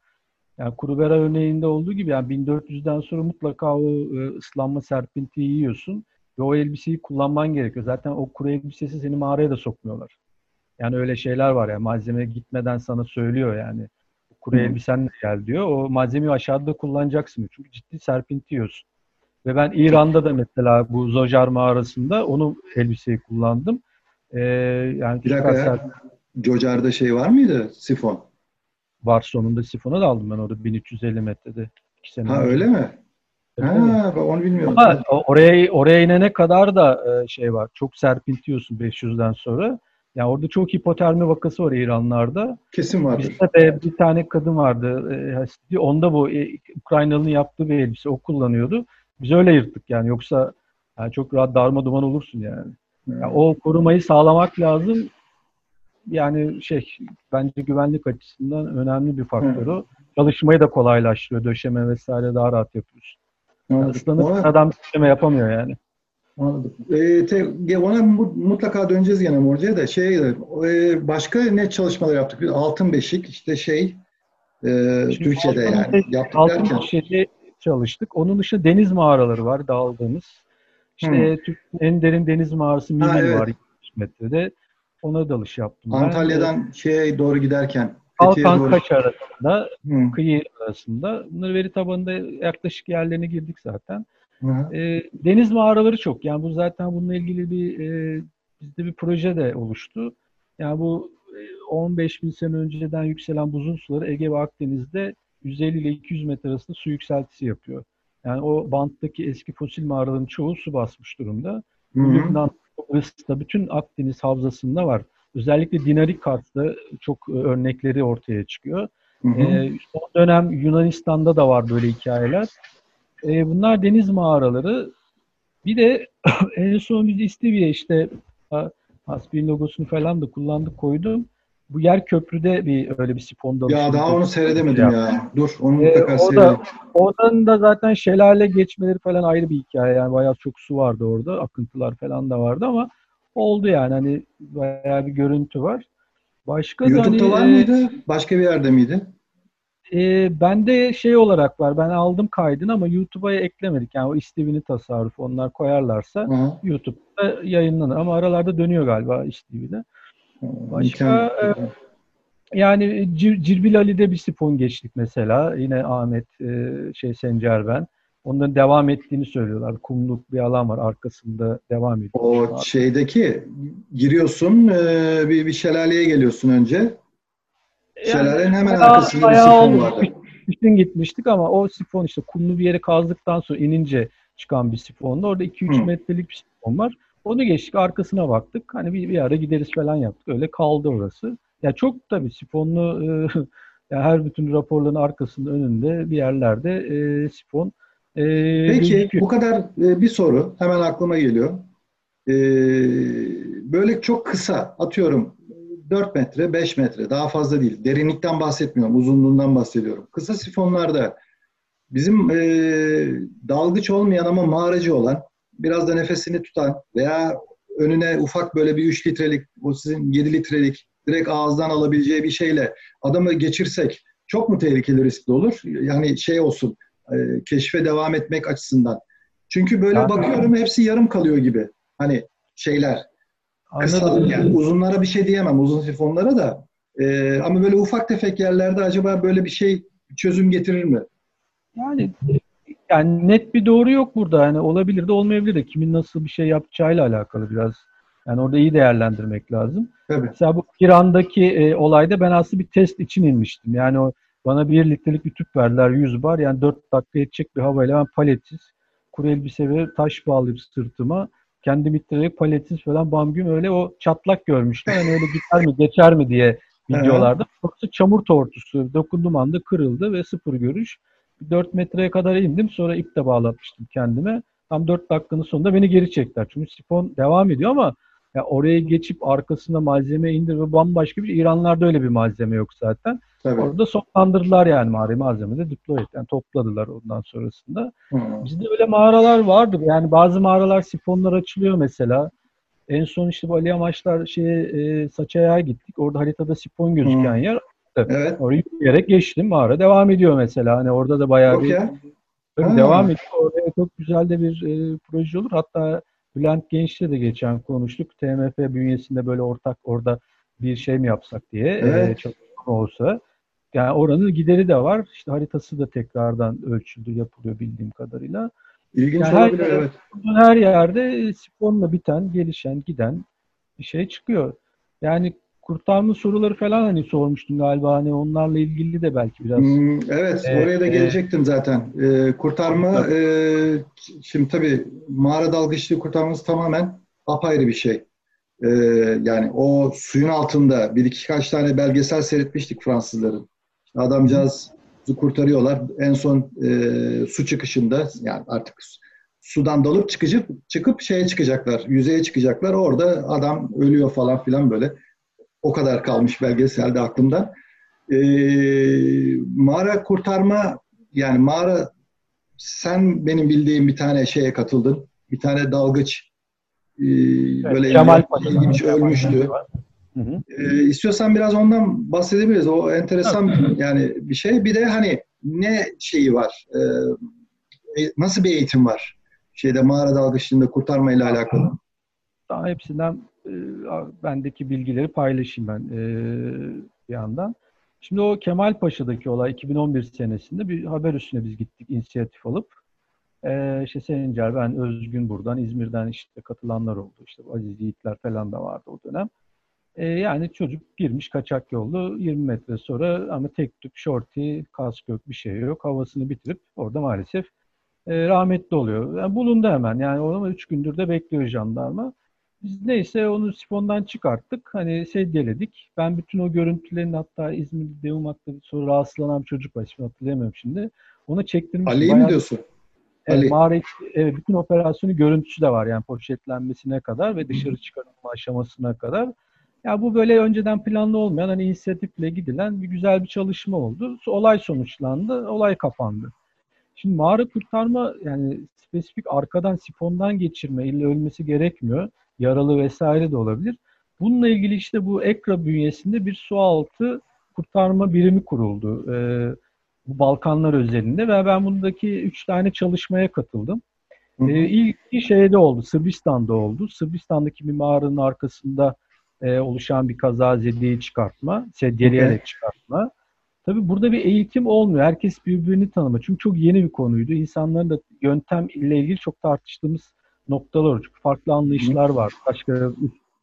Speaker 3: yani Kurubera örneğinde olduğu gibi yani 1400'den sonra mutlaka o e, ıslanma serpintiyi yiyorsun ve o elbiseyi kullanman gerekiyor. Zaten o kuru elbisesi seni mağaraya da sokmuyorlar. Yani öyle şeyler var ya malzeme gitmeden sana söylüyor yani. Kuru
Speaker 2: Hı.
Speaker 3: elbisen de gel diyor. O malzemeyi aşağıda kullanacaksın. Çünkü ciddi serpinti yiyorsun. Ve ben İran'da da mesela bu Zojar mağarasında onu elbiseyi kullandım. Ee, yani
Speaker 2: Bir dakika ya. Jojar'da şey var mıydı sifon?
Speaker 3: var sonunda sifona da aldım ben orada 1350 metrede. İki sene
Speaker 2: Ha
Speaker 3: önce.
Speaker 2: öyle mi? Ha ben onu bilmiyordum.
Speaker 3: Ama oraya oraya inene kadar da e, şey var. Çok serpintiyorsun 500'den sonra. Yani orada çok hipotermi vakası var İranlarda.
Speaker 2: Kesin vardır.
Speaker 3: Bizde de bir tane kadın vardı. E, onda bu e, Ukraynalı'nın yaptığı bir elbise. O kullanıyordu. Biz öyle yırttık yani. Yoksa yani çok rahat darma duman olursun yani. Yani o korumayı sağlamak lazım. Yani şey bence güvenlik açısından önemli bir faktör o. Çalışmayı da kolaylaştırıyor. Döşeme vesaire daha rahat yapıyorsun. Yani ıslanıp
Speaker 2: Ona-
Speaker 3: adam döşeme yapamıyor yani.
Speaker 2: Anladım. Ee, te, ona mu- mutlaka döneceğiz gene Morca'ya da şey e, başka ne çalışmalar yaptık? Altın Beşik işte şey e,
Speaker 3: Şimdi
Speaker 2: Türkçe'de
Speaker 3: altın
Speaker 2: yani
Speaker 3: beşik-
Speaker 2: yaptık
Speaker 3: Altın
Speaker 2: derken
Speaker 3: şeyde çalıştık. Onun dışında deniz mağaraları var daldığımız. İşte Türkiye'nin en derin deniz mağarası Mimil
Speaker 2: Ha, evet.
Speaker 3: var 70 metrede. Ona dalış yaptım. ben.
Speaker 2: Antalya'dan şeye doğru giderken doğru.
Speaker 3: Kaş arasında,
Speaker 2: Hı,
Speaker 3: kıyı arasında. Bunları veri tabanında yaklaşık yerlerine girdik zaten.
Speaker 2: hı.
Speaker 3: E, deniz mağaraları çok. Yani bu zaten bununla ilgili bir e, bizde bir proje de oluştu. Yani bu e, 15 bin sene önceden yükselen buzul suları Ege ve Akdeniz'de 150 ile 200 metre arasında su yükseltisi yapıyor. Yani o banttaki eski fosil mağaraların çoğu su basmış durumda. Lübnan, Kıbrıs'ta bütün Akdeniz havzasında var. Özellikle Dinarik Kart'ta çok e, örnekleri ortaya çıkıyor.
Speaker 2: Hı hı.
Speaker 3: Ee, son dönem Yunanistan'da da var böyle hikayeler. Ee, bunlar deniz mağaraları. Bir de en son biz İstivye işte ha, Hasbi'nin logosunu falan da kullandık koydum. Bu yer köprüde bir öyle bir dalışı.
Speaker 2: Ya daha onu seyredemedim ya. Dur onu
Speaker 3: Ee,
Speaker 2: mutlaka
Speaker 3: o da oradan da zaten şelale geçmeleri falan ayrı bir hikaye. Yani bayağı çok su vardı orada. Akıntılar falan da vardı ama oldu yani hani bayağı bir görüntü var. Başka da
Speaker 2: YouTube'da
Speaker 3: hani,
Speaker 2: var
Speaker 3: e,
Speaker 2: mıydı? Başka bir yerde miydi?
Speaker 3: e, bende şey olarak var. Ben aldım kaydını ama YouTube'a eklemedik. Yani o İSTİV'ini tasarruf onlar koyarlarsa
Speaker 2: Hı.
Speaker 3: YouTube'da yayınlanır. Ama aralarda dönüyor galiba İSTİV'de. Başka,
Speaker 2: İmkan-
Speaker 3: Yani Cir- Cirbil Ali'de bir sifon geçtik mesela. Yine Ahmet, e, şey Sencer ben. Onların devam ettiğini söylüyorlar. Kumluk bir alan var arkasında devam ediyor.
Speaker 2: O şeydeki giriyorsun e, bir, bir şelaleye geliyorsun önce. Şelalenin hemen arkasında bir sifon vardı.
Speaker 3: Bütün gitmiştik ama o sifon işte kumlu bir yere kazdıktan sonra inince çıkan bir sifondu. Orada 2-3
Speaker 2: Hı.
Speaker 3: metrelik bir sifon var. Onu geçtik arkasına baktık. Hani bir, bir ara gideriz falan yaptık. Öyle kaldı orası. Ya çok tabii sifonlu e, ya her bütün raporların arkasında önünde bir yerlerde e, sifon e,
Speaker 2: Peki
Speaker 3: gözüküyor.
Speaker 2: bu kadar e, bir soru hemen aklıma geliyor. E, böyle çok kısa atıyorum 4 metre 5 metre daha fazla değil. Derinlikten bahsetmiyorum uzunluğundan bahsediyorum. Kısa sifonlarda bizim e, dalgıç olmayan ama mağaracı olan biraz da nefesini tutan veya önüne ufak böyle bir 3 litrelik o sizin 7 litrelik direkt ağızdan alabileceği bir şeyle adamı geçirsek çok mu tehlikeli riskli olur? Yani şey olsun e, keşfe devam etmek açısından. Çünkü böyle
Speaker 3: Ya-
Speaker 2: bakıyorum hepsi yarım kalıyor gibi. Hani şeyler.
Speaker 3: Anladım.
Speaker 2: yani uzunlara bir şey diyemem uzun sifonlara da. E, ama böyle ufak tefek yerlerde acaba böyle bir şey çözüm getirir mi?
Speaker 3: Yani Yani net bir doğru yok burada. Yani olabilir de olmayabilir de. Kimin nasıl bir şey yapacağıyla alakalı biraz. Yani orada iyi değerlendirmek lazım.
Speaker 2: Tabii.
Speaker 3: Mesela bu İran'daki e, olayda ben aslında bir test için inmiştim. Yani o bana bir litrelik bir tüp verdiler 100 bar. Yani 4 dakika yetecek bir havayla ben paletsiz kuru elbise ve taş bağlayıp sırtıma kendi ittirerek paletsiz falan bam güm öyle o çatlak görmüşler. Hani öyle gider mi geçer mi diye videolarda. Orası çamur tortusu. Dokundum anda kırıldı ve sıfır görüş. 4 metreye kadar indim. Sonra ip de bağlatmıştım kendime. Tam 4 dakikanın sonunda beni geri çektiler. Çünkü sifon devam ediyor ama ya oraya geçip arkasına malzeme indir ve bambaşka bir. İranlarda öyle bir malzeme yok zaten.
Speaker 2: Tabii.
Speaker 3: Orada sonlandırdılar yani mağarayı malzemeleri deploy. Yani topladılar ondan sonrasında.
Speaker 2: Hı.
Speaker 3: Bizde öyle mağaralar vardır. Yani bazı mağaralar sifonlar açılıyor mesela. En son işte bu Ali Yamaçlar şeye, e, Saçaya'ya gittik. Orada haritada sifon gözüken
Speaker 2: Hı.
Speaker 3: yer.
Speaker 2: Evet.
Speaker 3: Orayı yürüyerek geçtim. Mağara devam ediyor mesela. Hani orada da bayağı
Speaker 2: Yok
Speaker 3: bir
Speaker 2: ya.
Speaker 3: Tabii
Speaker 2: Ha.
Speaker 3: devam ediyor. Oraya çok güzel de bir e, proje olur. Hatta Bülent Genç'le de geçen konuştuk. TMF bünyesinde böyle ortak orada bir şey mi yapsak diye. e,
Speaker 2: Evet.
Speaker 3: çalışma olsa. Yani oranın gideri de var. İşte haritası da tekrardan ölçüldü, yapılıyor bildiğim kadarıyla.
Speaker 2: İlginç
Speaker 3: Yani her
Speaker 2: olabilir
Speaker 3: yere-
Speaker 2: evet.
Speaker 3: Her yerde sifonla biten, gelişen, giden bir şey çıkıyor. Yani kurtarma soruları falan hani sormuştun galiba. Hani onlarla ilgili de belki biraz.
Speaker 2: Hmm, evet,
Speaker 3: Evet,
Speaker 2: oraya da
Speaker 3: e,
Speaker 2: gelecektim zaten. Ee, kurtarma,
Speaker 3: Tabii.
Speaker 2: e, şimdi tabii mağara dalgıçlığı kurtarması tamamen apayrı bir şey. Ee, yani o suyun altında bir iki kaç tane belgesel seyretmiştik Fransızların. Adamcağız kurtarıyorlar. En son e, su çıkışında yani artık sudan dalıp çıkıp çıkıp şeye çıkacaklar, yüzeye çıkacaklar. Orada adam ölüyor falan filan böyle. O kadar kalmış belgeselde aklımda. Ee, mağara kurtarma yani mağara sen benim bildiğim bir tane şeye katıldın. Bir tane dalgıç e, böyle
Speaker 3: Kemal
Speaker 2: ilginç
Speaker 3: Kemal
Speaker 2: ölmüştü.
Speaker 3: Hı hı.
Speaker 2: Ee, istiyorsan biraz ondan bahsedebiliriz. O enteresan yani bir şey. Bir de hani ne şeyi var? Ee, e, nasıl bir eğitim var? Şeyde mağara dalgıçlığında kurtarma ile alakalı.
Speaker 3: Daha hepsinden e, bendeki bilgileri paylaşayım ben e, bir yandan. Şimdi o Kemal Paşa'daki olay 2011 senesinde bir haber üstüne biz gittik inisiyatif alıp. E, işte Sencer, ben Özgün buradan, İzmir'den işte katılanlar oldu. İşte Aziz Yiğitler falan da vardı o dönem. E, yani çocuk girmiş kaçak yollu 20 metre sonra ama tek tüp, shorty, kask yok, bir şey yok. Havasını bitirip orada maalesef rahmetli oluyor. Yani bulundu hemen. Yani onu 3 gündür de bekliyor jandarma. Biz neyse onu sifondan çıkarttık. Hani sedyeledik. Ben bütün o görüntülerin hatta İzmir'de Deumak'ta sonra rahatsızlanan bir çocuk var. İsmini hatırlayamıyorum şimdi. Ona çektirmiştim.
Speaker 2: Ali'yi mi diyorsun?
Speaker 3: Evet,
Speaker 2: Ali.
Speaker 3: mağara evet, bütün operasyonu görüntüsü de var yani poşetlenmesine kadar ve dışarı çıkarılma aşamasına kadar. Ya bu böyle önceden planlı olmayan hani inisiyatifle gidilen bir güzel bir çalışma oldu. Olay sonuçlandı, olay kapandı. Şimdi mağara kurtarma yani spesifik arkadan sifondan geçirme illa ölmesi gerekmiyor. Yaralı vesaire de olabilir. Bununla ilgili işte bu EKRA bünyesinde bir su altı kurtarma birimi kuruldu. Ee, bu Balkanlar özelinde ve ben bundaki üç tane çalışmaya katıldım.
Speaker 2: Hı hı.
Speaker 3: Ee, şeyde oldu, Sırbistan'da oldu. Sırbistan'daki bir mağaranın arkasında e, oluşan bir kaza zedeyi çıkartma, sedyeleyerek çıkartma. Tabii burada bir eğitim olmuyor. Herkes birbirini tanıma. Çünkü çok yeni bir konuydu. İnsanların da yöntem ile ilgili çok tartıştığımız noktalar. Çünkü farklı anlayışlar var. Başka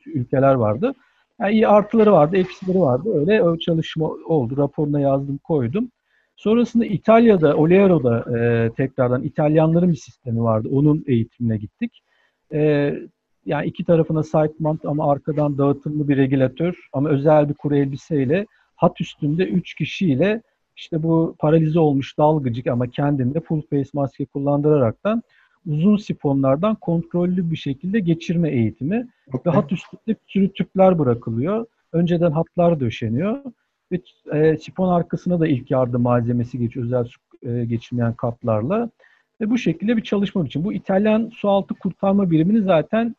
Speaker 3: ülkeler vardı. Yani iyi artıları vardı, eksileri vardı. Öyle çalışma oldu. Raporuna yazdım, koydum. Sonrasında İtalya'da, Olearo'da e, tekrardan İtalyanların bir sistemi vardı. Onun eğitimine gittik. E, yani iki tarafına side mount ama arkadan dağıtımlı bir regülatör ama özel bir kuru elbiseyle hat üstünde 3 kişiyle işte bu paralize olmuş dalgıcık ama kendinde full face maske kullandıraraktan uzun sifonlardan kontrollü bir şekilde geçirme eğitimi ve hat üstünde bir sürü tüpler bırakılıyor. Önceden hatlar döşeniyor ve e, sifon arkasına da ilk yardım malzemesi geçiyor özel su e, geçirmeyen kaplarla. Ve bu şekilde bir çalışma için. Bu İtalyan sualtı kurtarma birimini zaten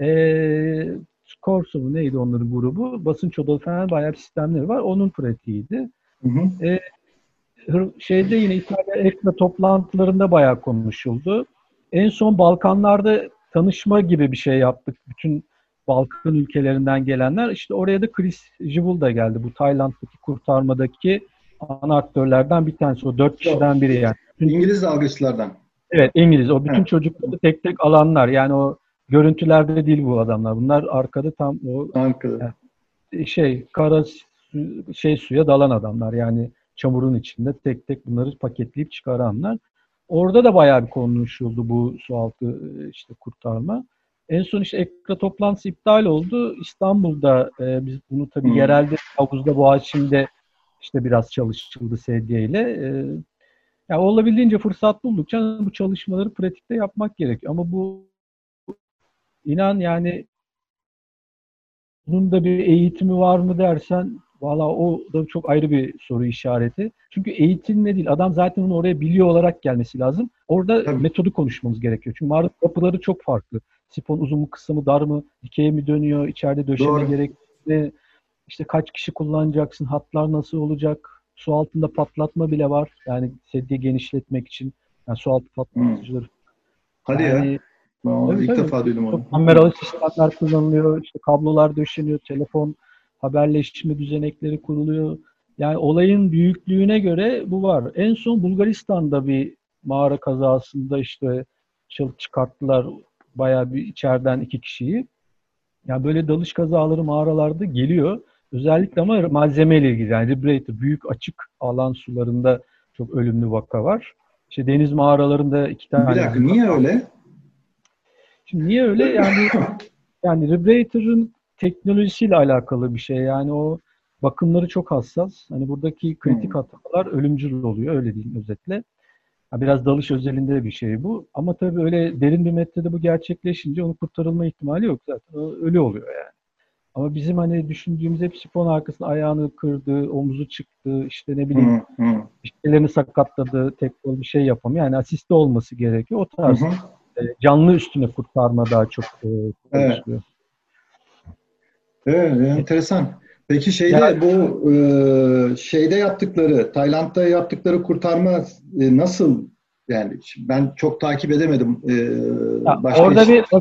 Speaker 3: e, Corso mu neydi onların grubu? Basınç odalı falan bayağı bir sistemleri var. Onun pratiğiydi.
Speaker 2: Hı hı.
Speaker 3: E, şeyde yine İtalya EKRA toplantılarında bayağı konuşuldu. En son Balkanlarda tanışma gibi bir şey yaptık. Bütün Balkan ülkelerinden gelenler. İşte oraya da Chris Jibul da geldi. Bu Tayland'daki kurtarmadaki ana aktörlerden bir tanesi. O dört kişiden biri yani.
Speaker 2: İngiliz dalgıçlardan.
Speaker 3: Evet İngiliz. O bütün
Speaker 2: Evet.
Speaker 3: çocukları tek tek alanlar. Yani o görüntülerde değil bu adamlar. Bunlar arkada tam o
Speaker 2: Ankara'da.
Speaker 3: şey kara şey suya dalan adamlar. Yani çamurun içinde tek tek bunları paketleyip çıkaranlar. Orada da bayağı bir konuşuldu bu sualtı e, işte kurtarma. En son işte ekra toplantısı iptal oldu. İstanbul'da e, biz bunu tabii
Speaker 2: Hmm.
Speaker 3: yerelde havuzda Boğaziçi'nde işte biraz çalışıldı sedyeyle. E, ya olabildiğince fırsat buldukça bu çalışmaları pratikte yapmak gerekiyor. Ama bu inan yani bunun da bir eğitimi var mı dersen valla o da çok ayrı bir soru işareti. Çünkü eğitim ne değil. Adam zaten onu oraya biliyor olarak gelmesi lazım. Orada
Speaker 2: Tabii.
Speaker 3: metodu konuşmamız gerekiyor. Çünkü mağara kapıları çok farklı. Sifon uzun mu kısa mı dar mı dikeye mi dönüyor içeride döşeme gerekli işte kaç kişi kullanacaksın hatlar nasıl olacak su altında patlatma bile var yani sedye genişletmek için yani su altı patlatıcıları
Speaker 2: Hadi ya.
Speaker 3: yani
Speaker 2: Ben onu ilk
Speaker 3: tabii.
Speaker 2: defa duydum onu.
Speaker 3: kameralı sistemler kullanılıyor, işte kablolar döşeniyor, telefon haberleşme düzenekleri kuruluyor. Yani olayın büyüklüğüne göre bu var. En son Bulgaristan'da bir mağara kazasında işte çıkarttılar bayağı bir içeriden iki kişiyi. Yani böyle dalış kazaları mağaralarda geliyor. Özellikle ama malzemeyle ilgili yani Liberator büyük açık alan sularında çok ölümlü vaka var. İşte deniz mağaralarında iki tane
Speaker 2: Bir dakika niye öyle?
Speaker 3: Şimdi niye öyle? Yani yani Vibrator'ın teknolojisiyle alakalı bir şey. Yani o bakımları çok hassas. Hani buradaki kritik
Speaker 2: Hmm.
Speaker 3: hatalar ölümcül oluyor. Öyle diyeyim özetle. Biraz dalış özelinde bir şey bu. Ama tabii öyle derin bir metrede bu gerçekleşince onun kurtarılma ihtimali yok zaten. Ölü oluyor yani. Ama bizim hani düşündüğümüz hep sifon arkasında ayağını kırdı, omuzu çıktı, işte ne bileyim
Speaker 2: Hı, hı,
Speaker 3: işlerini sakatladı, tek bir şey yapamıyor. Yani asiste olması gerekiyor. O tarz e, canlı üstüne kurtarma daha çok e, konuşuluyor.
Speaker 2: Evet, enteresan. Peki şeyde
Speaker 3: Yani-
Speaker 2: bu e, şeyde yaptıkları, Tayland'da yaptıkları kurtarma e, nasıl? Yani ben çok takip edemedim. E,
Speaker 3: Ya,
Speaker 2: başka
Speaker 3: orada bir-
Speaker 2: yaptı.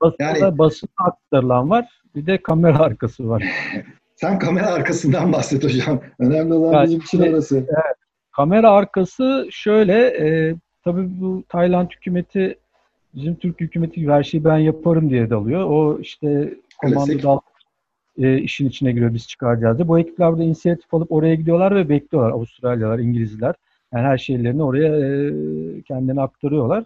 Speaker 3: Basında
Speaker 2: Yani-
Speaker 3: basına aktarılan var. Bir de kamera arkası var.
Speaker 2: Sen kamera arkasından bahset hocam. Önemli olan
Speaker 3: Ya
Speaker 2: bizim için orası.
Speaker 3: Kamera arkası şöyle, e, tabii bu Tayland hükümeti bizim Türk hükümeti her şeyi ben yaparım diye dalıyor. O işte komando dal e, işin içine giriyor biz çıkaracağız diye. Bu ekipler burada inisiyatif alıp oraya gidiyorlar ve bekliyorlar. Avustralyalılar, İngilizler. Yani her şeylerini oraya e, kendine aktarıyorlar.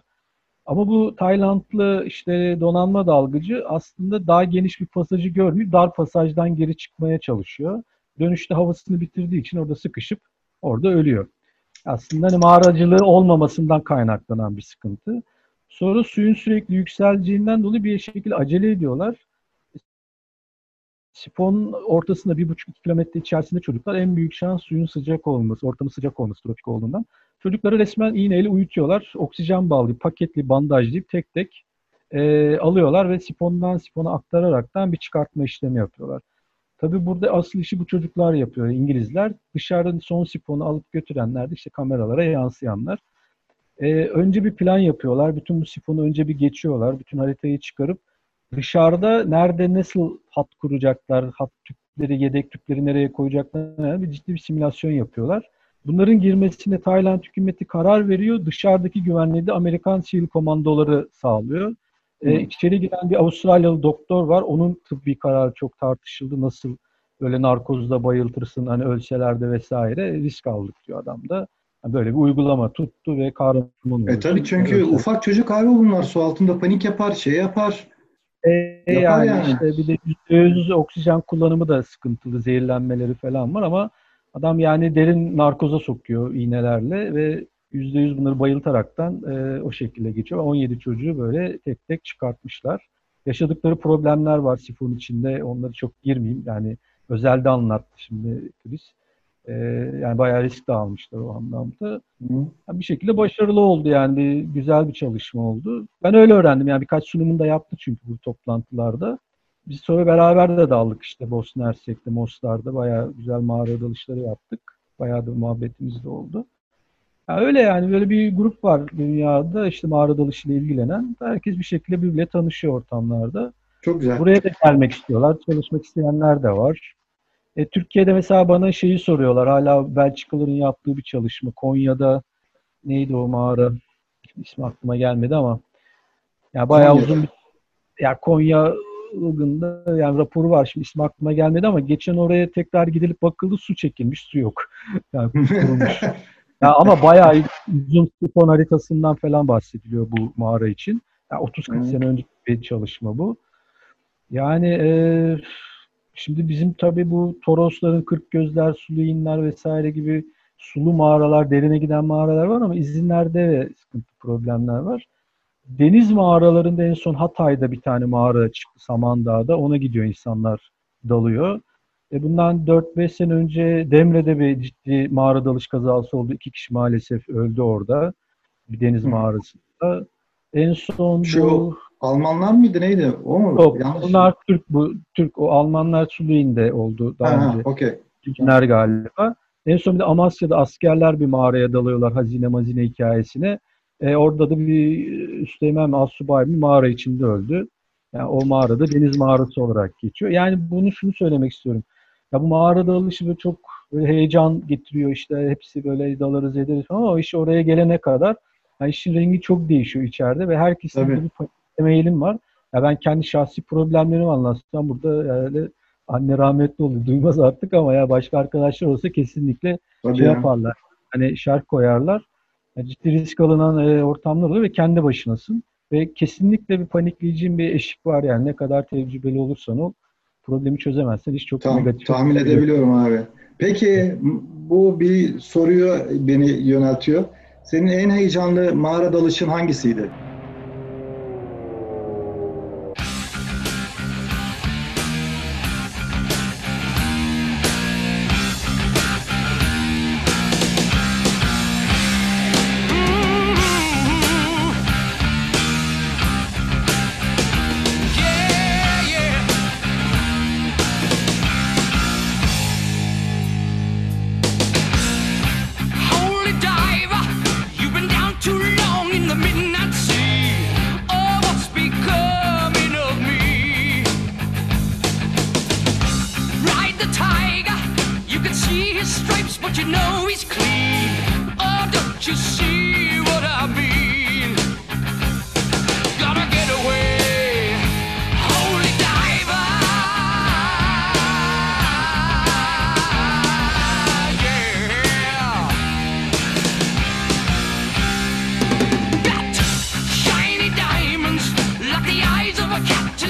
Speaker 3: Ama bu Taylandlı işte donanma dalgıcı aslında daha geniş bir pasajı görmüyor. Dar pasajdan geri çıkmaya çalışıyor. Dönüşte havasını bitirdiği için orada sıkışıp orada ölüyor. Aslında hani mağaracılığı olmamasından kaynaklanan bir sıkıntı. Sonra suyun sürekli yükseleceğinden dolayı bir şekilde acele ediyorlar. Sifonun ortasında bir buçuk iki kilometre içerisinde çocuklar en büyük şans suyun sıcak olması, ortamı sıcak olması tropik olduğundan. Çocukları resmen iğneyle uyutuyorlar. Oksijen bağlayıp, paketli, bandajlayıp tek tek e, alıyorlar ve sifondan sifona aktararaktan bir çıkartma işlemi yapıyorlar. Tabii burada asıl işi bu çocuklar yapıyor, İngilizler. Dışarıdan son sifonu alıp götürenler de işte kameralara yansıyanlar. E, önce bir plan yapıyorlar. Bütün bu sifonu önce bir geçiyorlar. Bütün haritayı çıkarıp dışarıda nerede nasıl hat kuracaklar, hat tüpleri, yedek tüpleri nereye koyacaklar bir ciddi bir simülasyon yapıyorlar. Bunların girmesine Tayland hükümeti karar veriyor. Dışarıdaki güvenliği de Amerikan sivil komandoları sağlıyor. Ee, içeri giren bir Avustralyalı doktor var. Onun tıbbi kararı çok tartışıldı. Nasıl böyle narkozda bayıltırsın hani ölseler de vesaire risk aldık diyor adam da. Yani böyle bir uygulama tuttu ve kahraman oldu.
Speaker 2: E tabii çünkü
Speaker 3: Evet.
Speaker 2: ufak çocuk abi bunlar su altında panik yapar, şey yapar.
Speaker 3: E,
Speaker 2: Yapar
Speaker 3: yani,
Speaker 2: yani.
Speaker 3: işte bir de %100 oksijen kullanımı da sıkıntılı, zehirlenmeleri falan var ama adam yani derin narkoza sokuyor iğnelerle ve %100 bunları bayıltaraktan e, o şekilde geçiyor. 17 çocuğu böyle tek tek çıkartmışlar. Yaşadıkları problemler var sifon içinde. Onları çok girmeyeyim. Yani özelde anlattı şimdi Chris. E, yani bayağı risk de almışlar o anlamda. Yani bir şekilde başarılı oldu yani bir, güzel bir çalışma oldu. Ben öyle öğrendim yani birkaç sunumunda yaptı çünkü bu toplantılarda. Biz sonra beraber de daldık işte Bosna Hersek'te, Mostar'da bayağı güzel mağara dalışları yaptık. Bayağı da muhabbetimiz de oldu. Ya öyle yani böyle bir grup var dünyada işte mağara dalışıyla ilgilenen. Herkes bir şekilde birbirle tanışıyor ortamlarda.
Speaker 2: Çok güzel.
Speaker 3: Buraya da gelmek istiyorlar. Çalışmak isteyenler de var. E, Türkiye'de mesela bana şeyi soruyorlar. Hala Belçikalıların yaptığı bir çalışma. Konya'da neydi o mağara? İsmi aklıma gelmedi ama ya bayağı
Speaker 4: Konya'da.
Speaker 3: uzun bir ya Konya Ilgın'da yani raporu var. Şimdi ismi aklıma gelmedi ama geçen oraya tekrar gidilip bakıldı su çekilmiş su yok. Yani kurumuş. Ya ama bayağı uzun sifon haritasından falan bahsediliyor bu mağara için. Ya 30-40
Speaker 4: Evet.
Speaker 3: sene önce bir çalışma bu. Yani e, şimdi bizim tabii bu Torosların, Kırk Gözler, Sulu İnler vesaire gibi sulu mağaralar, derine giden mağaralar var ama izinlerde ve sıkıntı problemler var. Deniz mağaralarında en son Hatay'da bir tane mağara çıktı Samandağ'da. Ona gidiyor insanlar dalıyor. E bundan 4-5 sene önce Demre'de bir ciddi mağara dalış kazası oldu. İki kişi maalesef öldü orada. Bir deniz mağarasında. En son
Speaker 4: Şu
Speaker 3: bu
Speaker 4: Almanlar mıydı neydi? O mu?
Speaker 3: Yok,
Speaker 4: Yanlış.
Speaker 3: bunlar Türk bu Türk o Almanlar Suluin'de oldu daha
Speaker 4: Ha,
Speaker 3: önce.
Speaker 4: okey.
Speaker 3: Türkler galiba. En son bir de Amasya'da askerler bir mağaraya dalıyorlar hazine mazine hikayesine. E, orada da bir üsteğmen asubay bir mağara içinde öldü. Yani o mağarada deniz mağarası olarak geçiyor. Yani bunu şunu söylemek istiyorum. Ya bu mağara dalışı böyle çok böyle heyecan getiriyor işte hepsi böyle dalarız ederiz falan ama o iş oraya gelene kadar yani işin rengi çok değişiyor içeride ve herkesin
Speaker 4: Tabii.
Speaker 3: bir eğilim var. Ya ben kendi şahsi problemlerimi anlatsam burada yani anne rahmetli oldu duymaz artık ama ya başka arkadaşlar olsa kesinlikle
Speaker 4: Tabii
Speaker 3: şey
Speaker 4: ya.
Speaker 3: yaparlar. Hani şark koyarlar. Yani ciddi risk alınan e, ortamlar oluyor ve kendi başınasın. Ve kesinlikle bir panikleyeceğin bir eşik var yani ne kadar tecrübeli olursan ol problemi çözemezsen iş çok
Speaker 4: Tam,
Speaker 3: negatif.
Speaker 4: tahmin edebiliyorum abi. Peki bu bir soruyu beni yöneltiyor. Senin en heyecanlı mağara dalışın hangisiydi?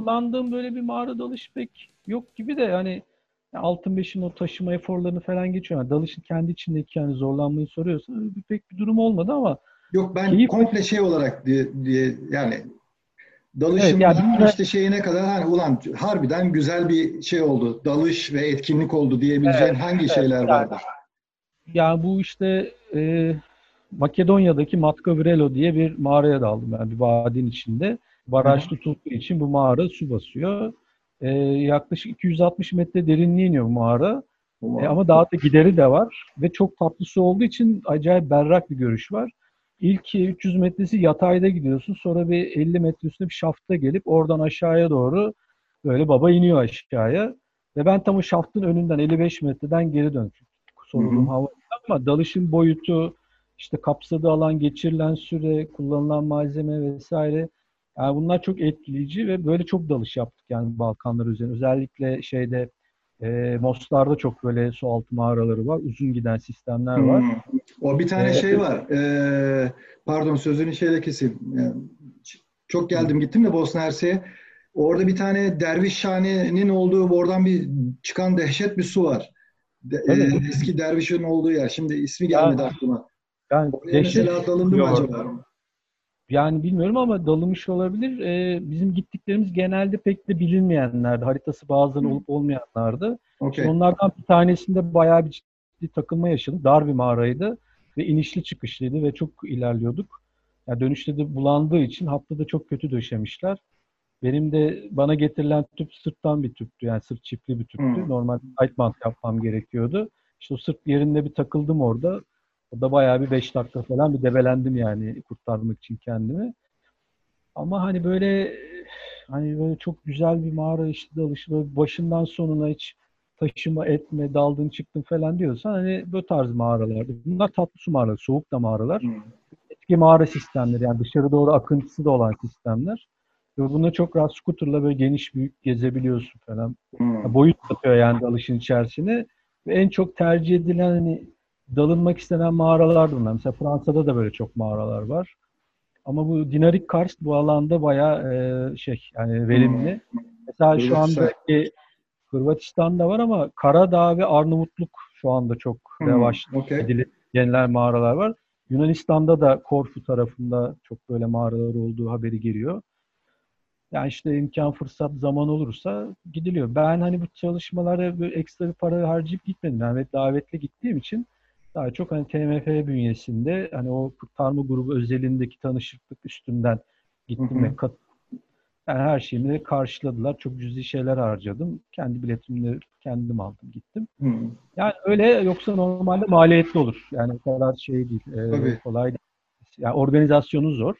Speaker 2: muyum?
Speaker 3: zorlandığım böyle bir mağara dalış pek yok gibi de hani altın beşin o taşıma eforlarını falan geçiyor. Yani dalışın kendi içindeki yani zorlanmayı soruyorsan bir, pek bir durum olmadı ama
Speaker 2: Yok ben
Speaker 3: Keyif-
Speaker 2: komple şey olarak diye, diye yani dalışından
Speaker 3: Evet, yani-
Speaker 2: işte şeyine kadar hani ulan harbiden güzel bir şey oldu. Dalış ve etkinlik oldu diyebileceğin hangi şeyler
Speaker 3: yani-
Speaker 2: vardır?
Speaker 3: yani bu işte e, Makedonya'daki Matka Vrelo diye bir mağaraya daldım ben bir vadinin içinde. Baraj tutulduğu için bu mağara su basıyor. E, yaklaşık 260 metre derinliğe iniyor bu mağara. E, ama daha da gideri de var ve çok tatlı su olduğu için acayip berrak bir görüş var. İlk 300 metresi yatayda gidiyorsun. Sonra bir 50 metre üstüne bir şafta gelip oradan aşağıya doğru böyle baba iniyor aşağıya. Ve ben tam o şaftın önünden 55 metreden geri döndüm.
Speaker 2: Hı.
Speaker 3: hava ama dalışın boyutu, işte kapsadığı alan, geçirilen süre, kullanılan malzeme vesaire. Yani bunlar çok etkileyici ve böyle çok dalış yaptık yani Balkanlar üzerine. Özellikle şeyde e, Mostar'da çok böyle su altı mağaraları var. Uzun giden sistemler var.
Speaker 2: Hmm. O bir tane
Speaker 3: Ee,
Speaker 2: şey var. Ee, pardon sözünü şeyle keseyim. Yani çok geldim gittim de Bosna Hersek'e. Orada bir tane Dervişhane'nin olduğu oradan bir çıkan dehşet bir su var. De-
Speaker 3: Evet.
Speaker 2: eski dervişin olduğu yer. Şimdi ismi gelmedi
Speaker 3: Ya,
Speaker 2: aklıma.
Speaker 3: Yani
Speaker 2: Oraya
Speaker 3: dehşet
Speaker 2: mesela dalındı mı acaba?
Speaker 3: Yani bilmiyorum ama dalınmış olabilir. Ee, bizim gittiklerimiz genelde pek de bilinmeyenlerdi. Haritası bazen olup olmayanlardı. İşte onlardan bir tanesinde bayağı bir ciddi takılma yaşadım. Dar bir mağaraydı ve inişli çıkışlıydı ve çok ilerliyorduk. Yani dönüşte de bulandığı için hatta da çok kötü döşemişler. Benim de bana getirilen tüp sırttan bir tüptü. Yani sırt çiftli bir tüptü.
Speaker 2: Hı.
Speaker 3: Normal tight band yapmam gerekiyordu. İşte o sırt yerinde bir takıldım orada. O da bayağı bir 5 dakika falan bir debelendim yani kurtarmak için kendimi. Ama hani böyle hani böyle çok güzel bir mağara işte dalışı böyle başından sonuna hiç taşıma etme, daldın çıktın falan diyorsan hani bu tarz mağaralardı. Bunlar tatlı su mağaraları, soğuk da mağaralar.
Speaker 2: Hmm.
Speaker 3: Eski mağara sistemleri yani dışarı doğru akıntısı da olan sistemler. Ve bunda çok rahat scooterla böyle geniş büyük gezebiliyorsun falan.
Speaker 2: Hmm.
Speaker 3: Boyut katıyor yani dalışın içerisine. Ve en çok tercih edilen hani dalınmak istenen mağaralar bunlar. Mesela Fransa'da da böyle çok mağaralar var. Ama bu Dinarik Karst bu alanda bayağı e, şey yani verimli. Mesela şu andaki Hırvatistan'da var ama Karadağ ve Arnavutluk şu anda çok
Speaker 2: Hmm.
Speaker 3: revaç
Speaker 2: Okey.
Speaker 3: edilip yenilen mağaralar var. Yunanistan'da da Korfu tarafında çok böyle mağaralar olduğu haberi geliyor. Yani işte imkan, fırsat, zaman olursa gidiliyor. Ben hani bu çalışmalara böyle ekstra bir para harcayıp gitmedim. Yani davetli gittiğim için daha çok hani TMF bünyesinde hani o kurtarma grubu özelindeki tanışıklık üstünden gittim
Speaker 2: Hı hı.
Speaker 3: ve kat yani her şeyimi karşıladılar. Çok cüzi şeyler harcadım. Kendi biletimi de kendim aldım gittim.
Speaker 2: Hmm.
Speaker 3: Yani öyle yoksa normalde maliyetli olur. Yani o kadar şey değil. e,
Speaker 2: Tabii.
Speaker 3: kolay değil. Yani organizasyonu zor.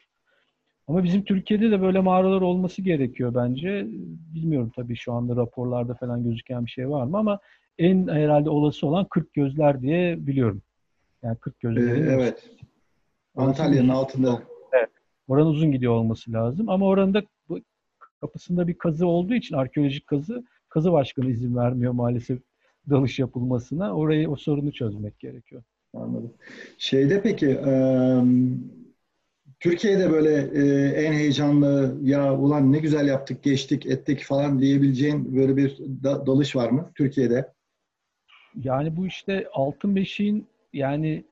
Speaker 3: Ama bizim Türkiye'de de böyle mağaralar olması gerekiyor bence. Bilmiyorum tabii şu anda raporlarda falan gözüken bir şey var mı ama en herhalde olası olan 40 gözler diye biliyorum. Yani 40
Speaker 2: Ee,
Speaker 3: gözlerin
Speaker 2: evet. Antalya'nın altında.
Speaker 3: oranın uzun gidiyor olması lazım. Ama oranın da bu- kapısında bir kazı olduğu için arkeolojik kazı, kazı başkanı izin vermiyor maalesef dalış yapılmasına. Orayı o sorunu çözmek gerekiyor.
Speaker 2: Anladım. Şeyde peki eee, Türkiye'de böyle eee, en heyecanlı ya ulan ne güzel yaptık, geçtik, ettik falan diyebileceğin böyle bir da- dalış var mı Türkiye'de?
Speaker 3: Yani bu işte altın beşiğin yani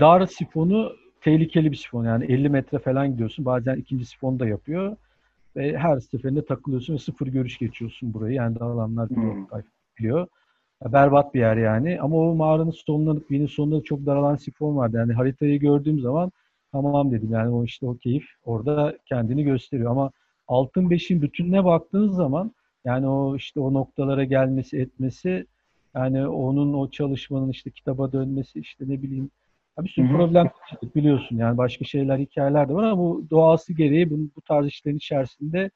Speaker 3: dar sifonu tehlikeli bir sifon. Yani 50 metre falan gidiyorsun. Bazen ikinci sifonu da yapıyor. Ve her seferinde takılıyorsun ve sıfır görüş geçiyorsun burayı. Yani dağılanlar biliyor,
Speaker 2: Hmm.
Speaker 3: berbat bir yer yani. Ama o mağaranın sonunda, birinin sonunda çok daralan sifon vardı. Yani haritayı gördüğüm zaman tamam dedim. Yani o işte o keyif orada kendini gösteriyor. Ama altın beşin bütününe baktığınız zaman yani o işte o noktalara gelmesi, etmesi yani onun o çalışmanın işte kitaba dönmesi işte ne bileyim bir sürü problem biliyorsun yani başka şeyler hikayeler de var ama bu doğası gereği bu, bu tarz işlerin içerisinde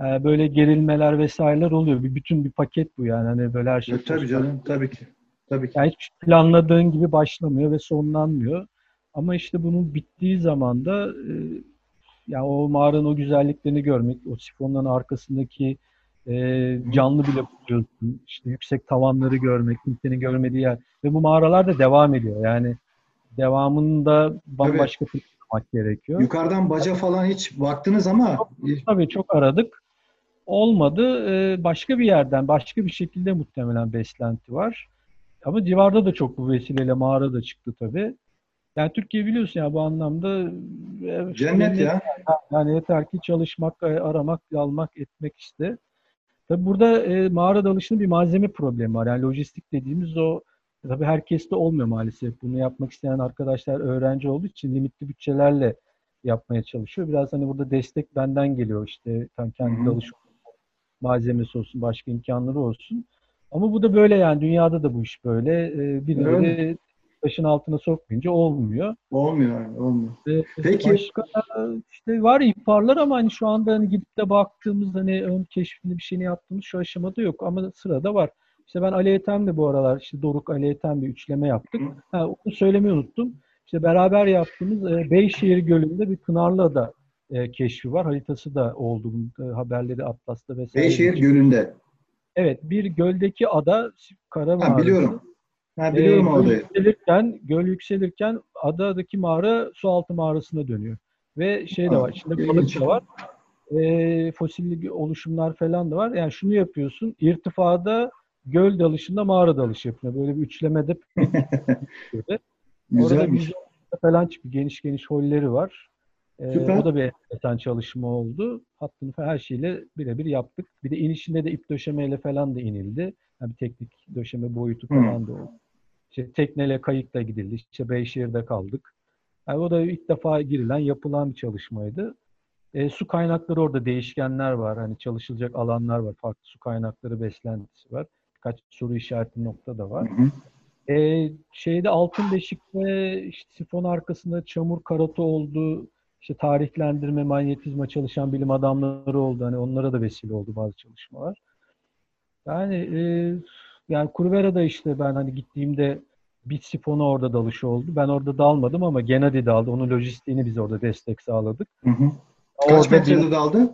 Speaker 3: e, böyle gerilmeler vesaireler oluyor. Bir bütün bir paket bu yani hani böyle her şey.
Speaker 2: Evet, tabii canım, tabii ki. Tabii ki.
Speaker 3: Yani hiç planladığın gibi başlamıyor ve sonlanmıyor. Ama işte bunun bittiği zaman da e, yani o mağaranın o güzelliklerini görmek, o sifonların arkasındaki e, canlı bile buluyorsun. İşte yüksek tavanları görmek, kimsenin görmediği yer. Ve bu mağaralar da devam ediyor. Yani devamında bambaşka planlamak gerekiyor.
Speaker 2: Yukarıdan baca falan hiç baktınız ama
Speaker 3: Tabii çok aradık. Olmadı. Ee, başka bir yerden, başka bir şekilde muhtemelen beslenti var. Ama civarda da çok bu vesileyle mağara da çıktı tabii. Yani Türkiye biliyorsun ya bu anlamda e,
Speaker 2: cennet ya.
Speaker 3: Yani yeter ki çalışmak, aramak, almak, etmek işte. Tabii burada e, mağara dalışının bir malzeme problemi var. Yani lojistik dediğimiz o tabii herkeste olmuyor maalesef. Bunu yapmak isteyen arkadaşlar öğrenci olduğu için limitli bütçelerle yapmaya çalışıyor. Biraz hani burada destek benden geliyor işte tam kendi dalış malzemesi olsun, başka imkanları olsun. Ama bu da böyle yani dünyada da bu iş böyle. E, birileri taşın altına sokmayınca olmuyor.
Speaker 2: Olmuyor, yani, olmuyor.
Speaker 3: Ve
Speaker 2: Peki.
Speaker 3: Başka işte var ihbarlar ama hani şu anda hani gidip de baktığımız hani ön keşfini bir şeyini yaptığımız şu aşamada yok ama sırada var. İşte ben Ali Ethem'le bu aralar işte Doruk Ali Ethem bir üçleme yaptık. Ha, onu söylemeyi unuttum. İşte beraber yaptığımız e, Beyşehir Gölü'nde bir Pınarlıada e, keşfi var. Haritası da oldu. E, haberleri Atlas'ta vesaire.
Speaker 2: Beyşehir Gölü'nde.
Speaker 3: Evet, bir göldeki ada Kara
Speaker 2: Ha,
Speaker 3: Mağarası.
Speaker 2: biliyorum. Ha, biliyorum
Speaker 3: Ee,
Speaker 2: o
Speaker 3: göl yükselirken, göl yükselirken adadaki mağara su altı mağarasına dönüyor. Ve şey de var, içinde balık da var. Ee, fosilli oluşumlar falan da var. Yani şunu yapıyorsun, irtifada göl dalışında mağara dalışı yapıyor. Böyle bir üçlemede Orada
Speaker 2: Güzelmiş.
Speaker 3: bir falan çıktı. Geniş geniş holleri var. Ee,
Speaker 2: Süper.
Speaker 3: o da bir enteresan çalışma oldu. Hattını falan her şeyle birebir yaptık. Bir de inişinde de ip döşemeyle falan da inildi. Yani bir teknik döşeme boyutu
Speaker 2: Hı.
Speaker 3: falan da oldu. İşte tekneyle kayıkla gidildi. İşte Beyşehir'de kaldık. Yani o da ilk defa girilen, yapılan bir çalışmaydı. E, su kaynakları orada değişkenler var. Hani çalışılacak alanlar var. Farklı su kaynakları beslentisi var. Birkaç soru işareti nokta da var.
Speaker 2: Hı hı.
Speaker 3: Ee, şeyde altın beşik ve işte sifon arkasında çamur karatı oldu. İşte tarihlendirme, manyetizma çalışan bilim adamları oldu. Hani onlara da vesile oldu bazı çalışmalar. Yani e, yani Kurvera'da işte ben hani gittiğimde bir sifona orada dalışı oldu. Ben orada dalmadım ama Genadi daldı. Onun lojistiğini biz orada destek sağladık.
Speaker 2: Hı hı. Kaç
Speaker 3: Orada bir-
Speaker 2: metrede daldı?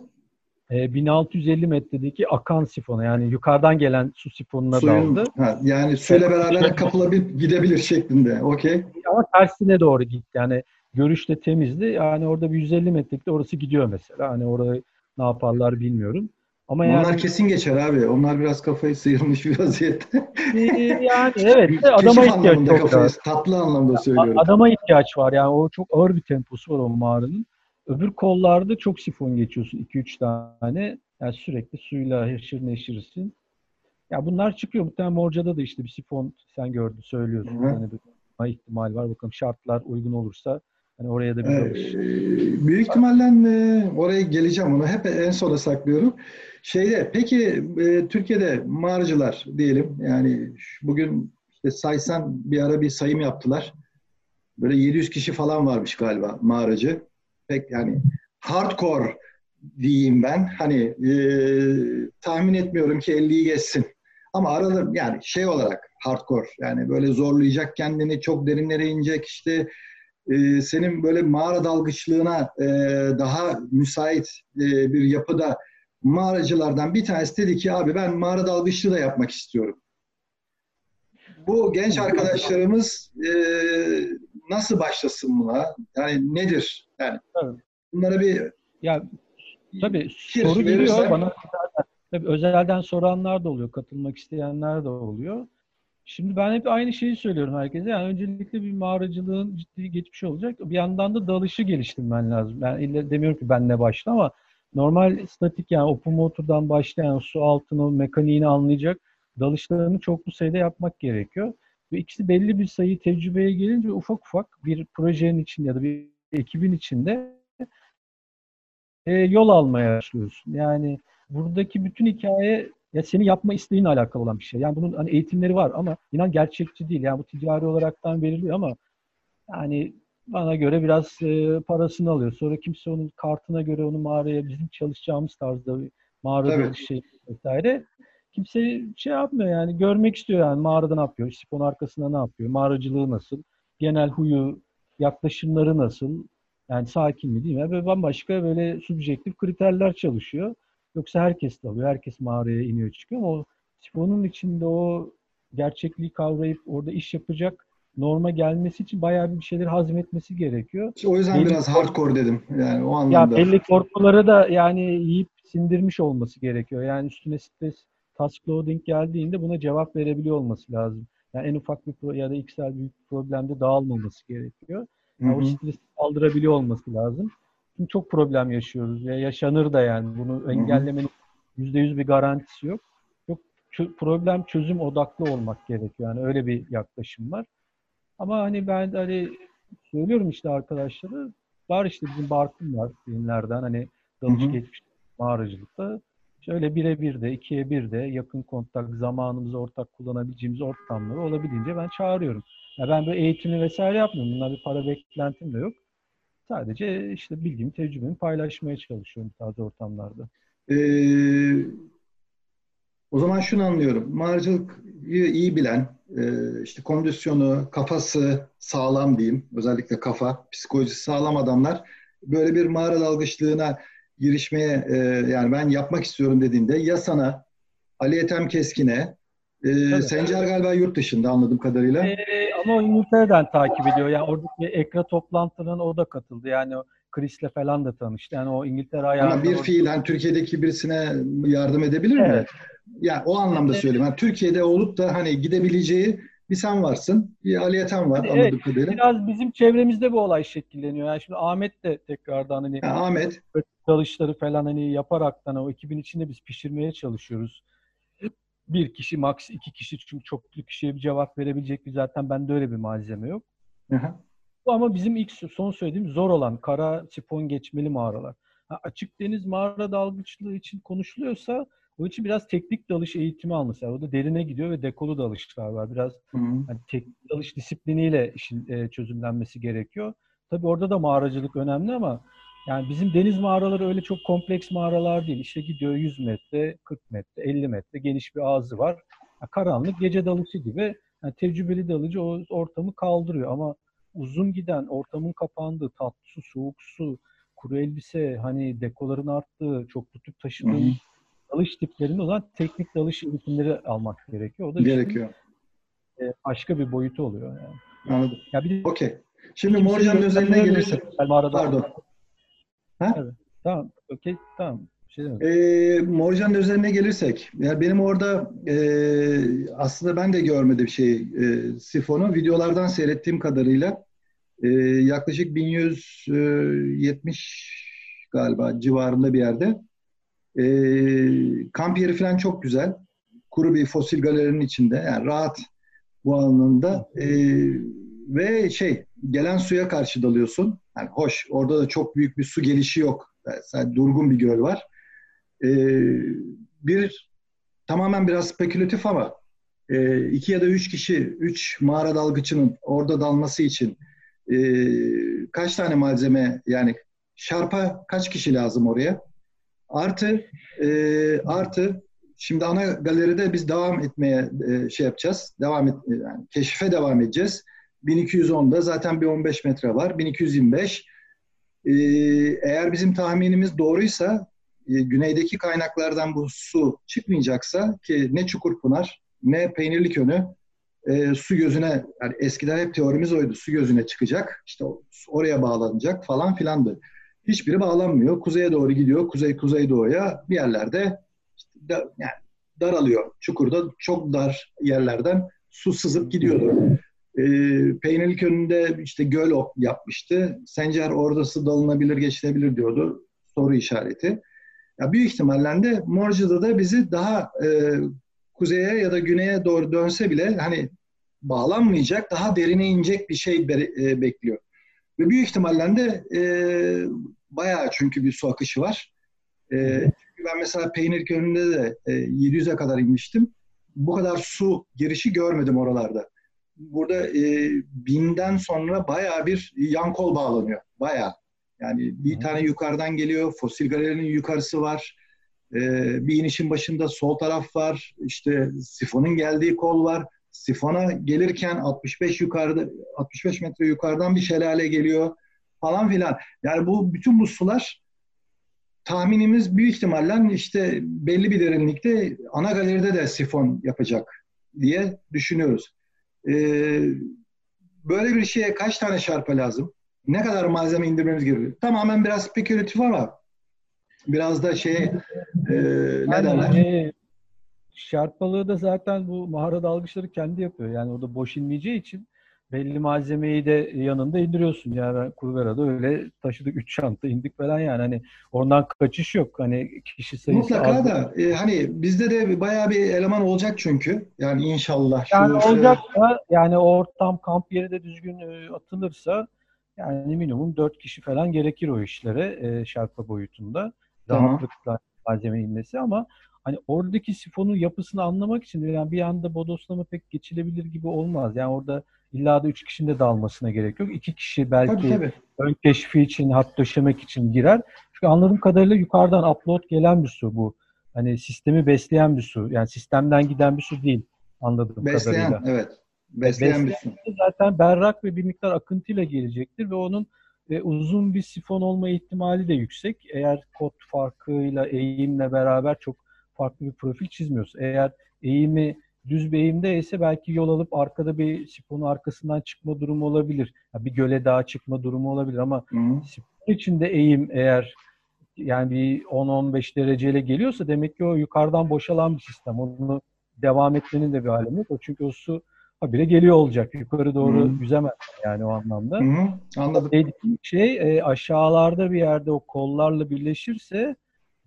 Speaker 3: e, 1650 metredeki akan sifona yani yukarıdan gelen su sifonuna
Speaker 2: Suyun,
Speaker 3: daldı.
Speaker 2: ha, yani suyla beraber kapılabilir, gidebilir şeklinde. Okey.
Speaker 3: ama tersine doğru gitti. Yani görüşte temizdi. Yani orada bir 150 metrelikte orası gidiyor mesela. Hani orada ne yaparlar bilmiyorum. Ama yani,
Speaker 2: Onlar kesin geçer abi. Onlar biraz kafayı sıyırmış bir vaziyette.
Speaker 3: e, yani evet de adama ihtiyaç çok
Speaker 2: kafayı,
Speaker 3: var.
Speaker 2: tatlı anlamda söylüyorum.
Speaker 3: Adama ihtiyaç var. Yani o çok ağır bir temposu var o mağaranın. Öbür kollarda çok sifon geçiyorsun. 2-3 tane. Yani sürekli suyla haşır neşirsin. Ya bunlar çıkıyor. Muhtemelen Morca'da da işte bir sifon sen gördün söylüyorsun.
Speaker 2: Hı hı.
Speaker 3: Hani bir ihtimal var. Bakalım şartlar uygun olursa hani oraya da bir
Speaker 2: Ee, büyük ihtimalle e, oraya geleceğim. Onu hep en sona saklıyorum. Şeyde, peki e, Türkiye'de mağaracılar diyelim yani bugün işte saysan bir ara bir sayım yaptılar. Böyle 700 kişi falan varmış galiba mağaracı. Pek yani hardcore diyeyim ben. Hani e, tahmin etmiyorum ki 50'yi geçsin. Ama arada yani şey olarak hardcore yani böyle zorlayacak kendini çok derinlere inecek işte e, senin böyle mağara dalgıçlığına e, daha müsait e, bir yapıda mağaracılardan bir tanesi dedi ki abi ben mağara dalgıçlığı da yapmak istiyorum. Bu genç arkadaşlarımız e, nasıl başlasın buna? Yani nedir? Yani
Speaker 3: Evet.
Speaker 2: bunlara bir
Speaker 3: Ya tabii soru geliyor
Speaker 2: verirsen-
Speaker 3: bana. Tabii özelden soranlar da oluyor, katılmak isteyenler de oluyor. Şimdi ben hep aynı şeyi söylüyorum herkese. Yani öncelikle bir mağaracılığın ciddi geçmişi olacak. Bir yandan da dalışı geliştirmen lazım. Ben illa demiyorum ki benle başla ama normal statik yani open motor'dan başlayan su altını, mekaniğini anlayacak dalışlarını çoklu sayıda yapmak gerekiyor. Ve ikisi belli bir sayı tecrübeye gelince ufak ufak bir projenin içinde ya da bir ekibin içinde e, yol almaya başlıyorsun. Yani buradaki bütün hikaye ya seni yapma isteğinle alakalı olan bir şey. Yani bunun hani eğitimleri var ama inan gerçekçi değil. Yani bu ticari olaraktan veriliyor ama yani bana göre biraz e, parasını alıyor. Sonra kimse onun kartına göre onu mağaraya bizim çalışacağımız tarzda bir mağara
Speaker 2: Tabii.
Speaker 3: dalış şey vesaire kimse şey yapmıyor yani görmek istiyor yani mağarada ne yapıyor, sifon arkasında ne yapıyor, mağaracılığı nasıl, genel huyu, yaklaşımları nasıl, yani sakin mi değil mi? Böyle bambaşka böyle subjektif kriterler çalışıyor. Yoksa herkes dalıyor, herkes mağaraya iniyor çıkıyor ama o sifonun içinde o gerçekliği kavrayıp orada iş yapacak norma gelmesi için bayağı bir şeyleri hazmetmesi gerekiyor.
Speaker 2: İşte o yüzden
Speaker 3: Belli-
Speaker 2: biraz hardcore dedim. Yani o
Speaker 3: Ya
Speaker 2: anlamda.
Speaker 3: belli korkuları da yani yiyip sindirmiş olması gerekiyor. Yani üstüne stres, task loading geldiğinde buna cevap verebiliyor olması lazım. Yani en ufak bir ya da XL büyük bir problemde dağılmaması gerekiyor.
Speaker 2: Hı
Speaker 3: Yani o stresi kaldırabiliyor olması lazım. Çünkü çok problem yaşıyoruz ya yaşanır da yani bunu engellemenin yüzde yüz bir garantisi yok. Çok problem çözüm odaklı olmak gerekiyor. Yani öyle bir yaklaşım var. Ama hani ben de hani söylüyorum işte arkadaşlara var işte bizim Barkın var filmlerden hani dalış
Speaker 2: Hı hı.
Speaker 3: geçmiş mağaracılıkta. Şöyle birebir de ikiye bir de yakın kontak zamanımızı ortak kullanabileceğimiz ortamları olabildiğince ben çağırıyorum. Ya ben böyle eğitimi vesaire yapmıyorum. Bunlar bir para beklentim de yok. Sadece işte bildiğim tecrübemi paylaşmaya çalışıyorum bu tarz ortamlarda.
Speaker 2: Ee, o zaman şunu anlıyorum. Mağaracılığı iyi bilen, e, işte kondisyonu, kafası sağlam diyeyim. Özellikle kafa, psikolojisi sağlam adamlar böyle bir mağara dalgıçlığına girişmeye e, yani ben yapmak istiyorum dediğinde ya sana Ali Ethem Keskin'e e,
Speaker 3: Tabii.
Speaker 2: Sencer galiba yurt dışında anladığım kadarıyla.
Speaker 3: Ee, ama o İngiltere'den takip ediyor. Yani oradaki ekra toplantılarına o da katıldı. Yani Chris'le falan da tanıştı. Yani o İngiltere ayağında
Speaker 2: Ama bir
Speaker 3: orada-
Speaker 2: fiilen Türkiye'deki birisine yardım edebilir mi?
Speaker 3: Evet.
Speaker 2: Yani o anlamda söylüyorum. Yani Türkiye'de olup da hani gidebileceği bir sen varsın, bir Ali Ethem var
Speaker 3: Evet,
Speaker 2: anladığım kadarıyla.
Speaker 3: Biraz bizim çevremizde bu olay şekilleniyor. Yani şimdi Ahmet de tekrardan hani
Speaker 2: Ha, Ahmet,
Speaker 3: dalışları falan hani yaparaktan o ekibin içinde biz pişirmeye çalışıyoruz. Bir kişi, max iki kişi çünkü çoklu kişiye bir cevap verebilecek bir zaten bende öyle bir malzeme yok.
Speaker 2: Aha.
Speaker 3: Bu ama bizim ilk son söylediğim zor olan kara sifon geçmeli mağaralar. Ha, açık deniz mağara dalgıçlığı için konuşuluyorsa o için biraz teknik dalış eğitimi alması lazım. O da derine gidiyor ve dekolu dalışlar var. Biraz hani teknik dalış disipliniyle işin e, çözümlenmesi gerekiyor. Tabii orada da mağaracılık önemli ama yani bizim deniz mağaraları öyle çok kompleks mağaralar değil. İşte gidiyor 100 metre, 40 metre, 50 metre geniş bir ağzı var. Ya karanlık gece dalışı gibi. Yani tecrübeli dalıcı o ortamı kaldırıyor ama uzun giden, ortamın kapandığı, tatlı su, soğuk su, kuru elbise, hani dekoların arttığı, çoklu tüp
Speaker 2: Hı
Speaker 3: taşıdığı
Speaker 2: hı.
Speaker 3: dalış tiplerinde o zaman teknik dalış eğitimleri almak gerekiyor. O da
Speaker 2: Gerekiyor.
Speaker 3: e, başka bir boyutu oluyor yani.
Speaker 2: Anladım.
Speaker 3: Ya bir de
Speaker 2: Okey. Şimdi Morcan'ın özeline gelirsek. Pardon. Ha?
Speaker 3: Evet. Tamam. Okey. Tamam. Şey
Speaker 2: Morcan'ın özeline gelirsek. Yani benim orada e, aslında ben de görmedim şey e, sifonu. Videolardan seyrettiğim kadarıyla e, yaklaşık 1170 galiba civarında bir yerde. E, kamp yeri falan çok güzel. Kuru bir fosil galerinin içinde. Yani rahat bu anlamda. E, ve şey gelen suya karşı dalıyorsun. Yani hoş orada da çok büyük bir su gelişi yok. Yani durgun bir göl var. E, bir tamamen biraz spekülatif ama e, iki ya da üç kişi, üç mağara dalgıçının orada dalması için e, kaç tane malzeme yani şarpa kaç kişi lazım oraya? Artı e, artı şimdi ana galeride biz devam etmeye e, şey yapacağız. Devam et yani keşfe devam edeceğiz. 1210'da zaten bir 15 metre var. 1225 e, eğer bizim tahminimiz doğruysa e, güneydeki kaynaklardan bu su çıkmayacaksa ki ne Çukurpınar ne Peynirlikönü e, su gözüne yani eskiden hep teorimiz oydu su gözüne çıkacak işte oraya bağlanacak falan filandı. Hiçbiri bağlanmıyor. Kuzeye doğru gidiyor. Kuzey kuzey doğuya bir yerlerde işte da, yani daralıyor. Çukurda çok dar yerlerden su sızıp gidiyordu. E, Peynirlikönü'nde işte göl yapmıştı. Sencer oradası dalınabilir, geçilebilir diyordu. Soru işareti. Ya büyük ihtimalle de Morca'da da bizi daha e, kuzeye ya da güneye doğru dönse bile hani bağlanmayacak, daha derine inecek bir şey be, e, bekliyor. Ve büyük ihtimalle de e, bayağı çünkü bir su akışı var. E, çünkü ben mesela Peynirköy'ünde de e, 700'e kadar inmiştim. Bu kadar su girişi görmedim oralarda. Burada e, binden sonra bayağı bir yan kol bağlanıyor. Bayağı. Yani bir tane yukarıdan geliyor. Fosil galerinin yukarısı var. Ee, bir inişin başında sol taraf var. İşte sifonun geldiği kol var. Sifona gelirken 65 yukarıda 65 metre yukarıdan bir şelale geliyor falan filan. Yani bu bütün bu sular tahminimiz büyük ihtimalle işte belli bir derinlikte ana galeride de sifon yapacak diye düşünüyoruz. Ee, böyle bir şeye kaç tane şarpa lazım? Ne kadar malzeme indirmemiz gerekiyor? Tamamen biraz spekülatif ama biraz da şey e, ne
Speaker 3: Yani,
Speaker 2: derler?
Speaker 3: e, şarpalığı da zaten bu mağara dalgıçları kendi yapıyor. Yani o da boş inmeyeceği için belli malzemeyi de yanında indiriyorsun. Yani ben Kurgara'da öyle taşıdık 3 çanta indik falan yani. Hani oradan kaçış yok. Hani kişi sayısı
Speaker 2: Mutlaka
Speaker 3: az.
Speaker 2: da e, hani bizde de bayağı bir eleman olacak çünkü. Yani inşallah.
Speaker 3: Yani
Speaker 2: şu-
Speaker 3: olacaksa yani ortam kamp yeri de düzgün e, atılırsa yani minimum 4 kişi falan gerekir o işlere e, şarpa boyutunda. Rahatlıkla malzeme inmesi ama hani oradaki sifonun yapısını anlamak için yani bir anda bodoslama pek geçilebilir gibi olmaz. Yani orada illa da 3 kişinin de dalmasına gerek yok. 2 kişi belki
Speaker 2: Tabii tabii.
Speaker 3: ön keşfi için, hat döşemek için girer. Çünkü anladığım kadarıyla yukarıdan upload gelen bir su bu. Hani sistemi besleyen bir su. Yani sistemden giden bir su değil anladığım
Speaker 2: Besleyen
Speaker 3: kadarıyla.
Speaker 2: evet. Besleyen bir su.
Speaker 3: Zaten berrak ve bir miktar akıntıyla gelecektir ve onun e, uzun bir sifon olma ihtimali de yüksek. Eğer kod farkıyla, eğimle beraber çok farklı bir profil çizmiyorsa. Eğer eğimi düz bir eğimde ise belki yol alıp arkada bir sifonun arkasından çıkma durumu olabilir. Ya bir göle daha çıkma durumu olabilir ama
Speaker 2: hı.
Speaker 3: Sifon içinde eğim eğer yani bir 10-15 dereceyle geliyorsa demek ki o yukarıdan boşalan bir sistem. Onu devam etmenin de bir alemi yok. O Çünkü o su habire geliyor olacak. Yukarı doğru
Speaker 2: Hı.
Speaker 3: yüzemez yani o anlamda.
Speaker 2: Hı hı. Anladım.
Speaker 3: Dediğim şey e, aşağılarda bir yerde o kollarla birleşirse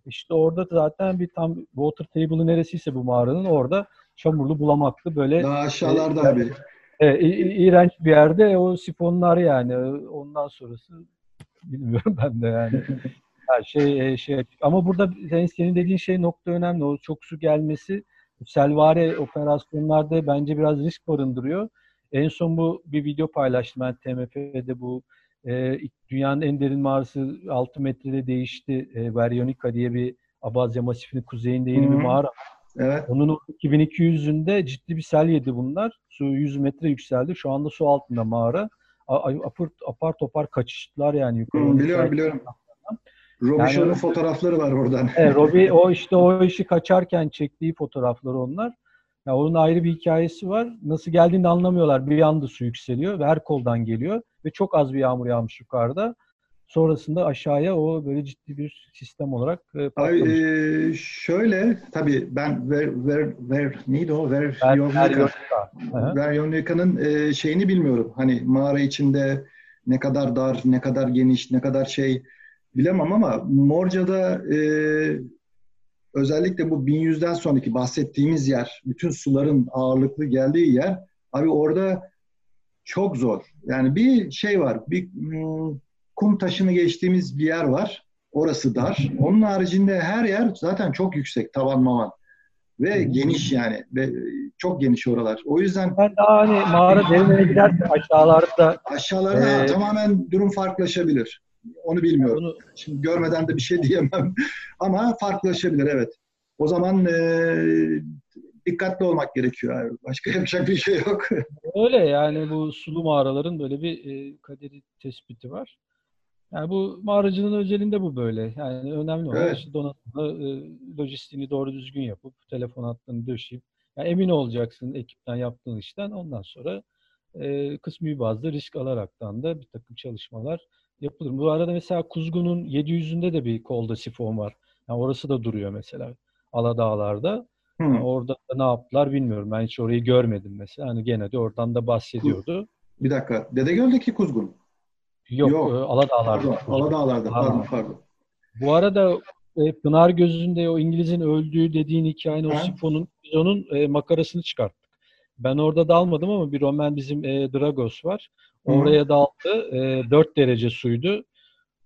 Speaker 3: işte orada zaten bir tam water table'ı neresiyse bu mağaranın orada çamurlu bulamaklı böyle
Speaker 2: Daha aşağılarda
Speaker 3: e,
Speaker 2: abi.
Speaker 3: e, i- i- iğrenç bir yerde o sifonlar yani ondan sonrası bilmiyorum ben de yani. Her şey e, şey. Ama burada senin, senin dediğin şey nokta önemli. O çok su gelmesi selvari operasyonlarda bence biraz risk barındırıyor. En son bu bir video paylaştım ben TMF'de bu e, dünyanın en derin mağarası 6 metrede değişti. E, Veryonika diye bir Abazya Masifinin kuzeyinde yeni
Speaker 2: Hı
Speaker 3: bir mağara.
Speaker 2: Evet.
Speaker 3: Onun 2200'ünde ciddi bir sel yedi bunlar. Su 100 metre yükseldi. Şu anda su altında mağara. A- Apar, apar topar kaçıştılar yani yukarı.
Speaker 2: Hı, biliyorum biliyorum. Robbie
Speaker 3: Yani-
Speaker 2: fotoğrafları var oradan.
Speaker 3: Evet, Robbie o işte o işi kaçarken çektiği fotoğraflar onlar. Ya onun ayrı bir hikayesi var. Nasıl geldiğini anlamıyorlar. Bir anda su yükseliyor ve her koldan geliyor ve çok az bir yağmur yağmış yukarıda. Sonrasında aşağıya o böyle ciddi bir sistem olarak e, patlamış.
Speaker 2: e, şöyle tabii ben ver ver ver neydi o ver. Veryonika'nın e, şeyini bilmiyorum. Hani mağara içinde ne kadar dar, ne kadar geniş, ne kadar şey bilemem ama Morca'da e, özellikle bu 1100'den sonraki bahsettiğimiz yer, bütün suların ağırlıklı geldiği yer, abi orada çok zor. Yani bir şey var, bir hmm, kum taşını geçtiğimiz bir yer var. Orası dar. Onun haricinde her yer zaten çok yüksek, tavan mavan. Ve geniş yani. Ve çok geniş oralar. O yüzden
Speaker 3: Ben daha hani mağara derinine giderken aşağılarda
Speaker 2: aşağılarda
Speaker 3: Ee,
Speaker 2: tamamen durum farklılaşabilir. Onu bilmiyorum.
Speaker 3: bunu
Speaker 2: Şimdi görmeden de bir şey diyemem. Ama farklılaşabilir evet. O zaman e, dikkatli olmak gerekiyor. abi. Başka yapacak bir şey yok.
Speaker 3: Öyle yani bu sulu mağaraların böyle bir e, kaderi tespiti var. Yani bu mağaracının özelinde bu böyle. Yani önemli olan
Speaker 2: Evet.
Speaker 3: işte donatımı, e, lojistiğini doğru düzgün yapıp telefon hattını döşeyip yani emin olacaksın ekipten yaptığın işten. Ondan sonra e, kısmi bazda risk alaraktan da bir takım çalışmalar yapılır. Bu arada mesela Kuzgun'un 700'ünde de bir kolda sifon var. Yani orası da duruyor mesela Aladağlar'da.
Speaker 2: Hı.
Speaker 3: Yani orada da ne yaptılar bilmiyorum. Ben hiç orayı görmedim mesela. Hani gene de oradan da bahsediyordu.
Speaker 2: Bir dakika. Dedegöl'deki kuzgun.
Speaker 3: Yok,
Speaker 2: Yok.
Speaker 3: e, Aladağlar'da.
Speaker 2: Pardon. Aladağlar'da. Pardon pardon.
Speaker 3: Bu arada e, Pınar Gözü'nde o İngiliz'in öldüğü dediğin hikayenin o sifonun onun e, makarasını çıkarttık. Ben orada dalmadım ama bir Roman bizim e, Dragos var. Oraya daldı. E, 4 derece suydu.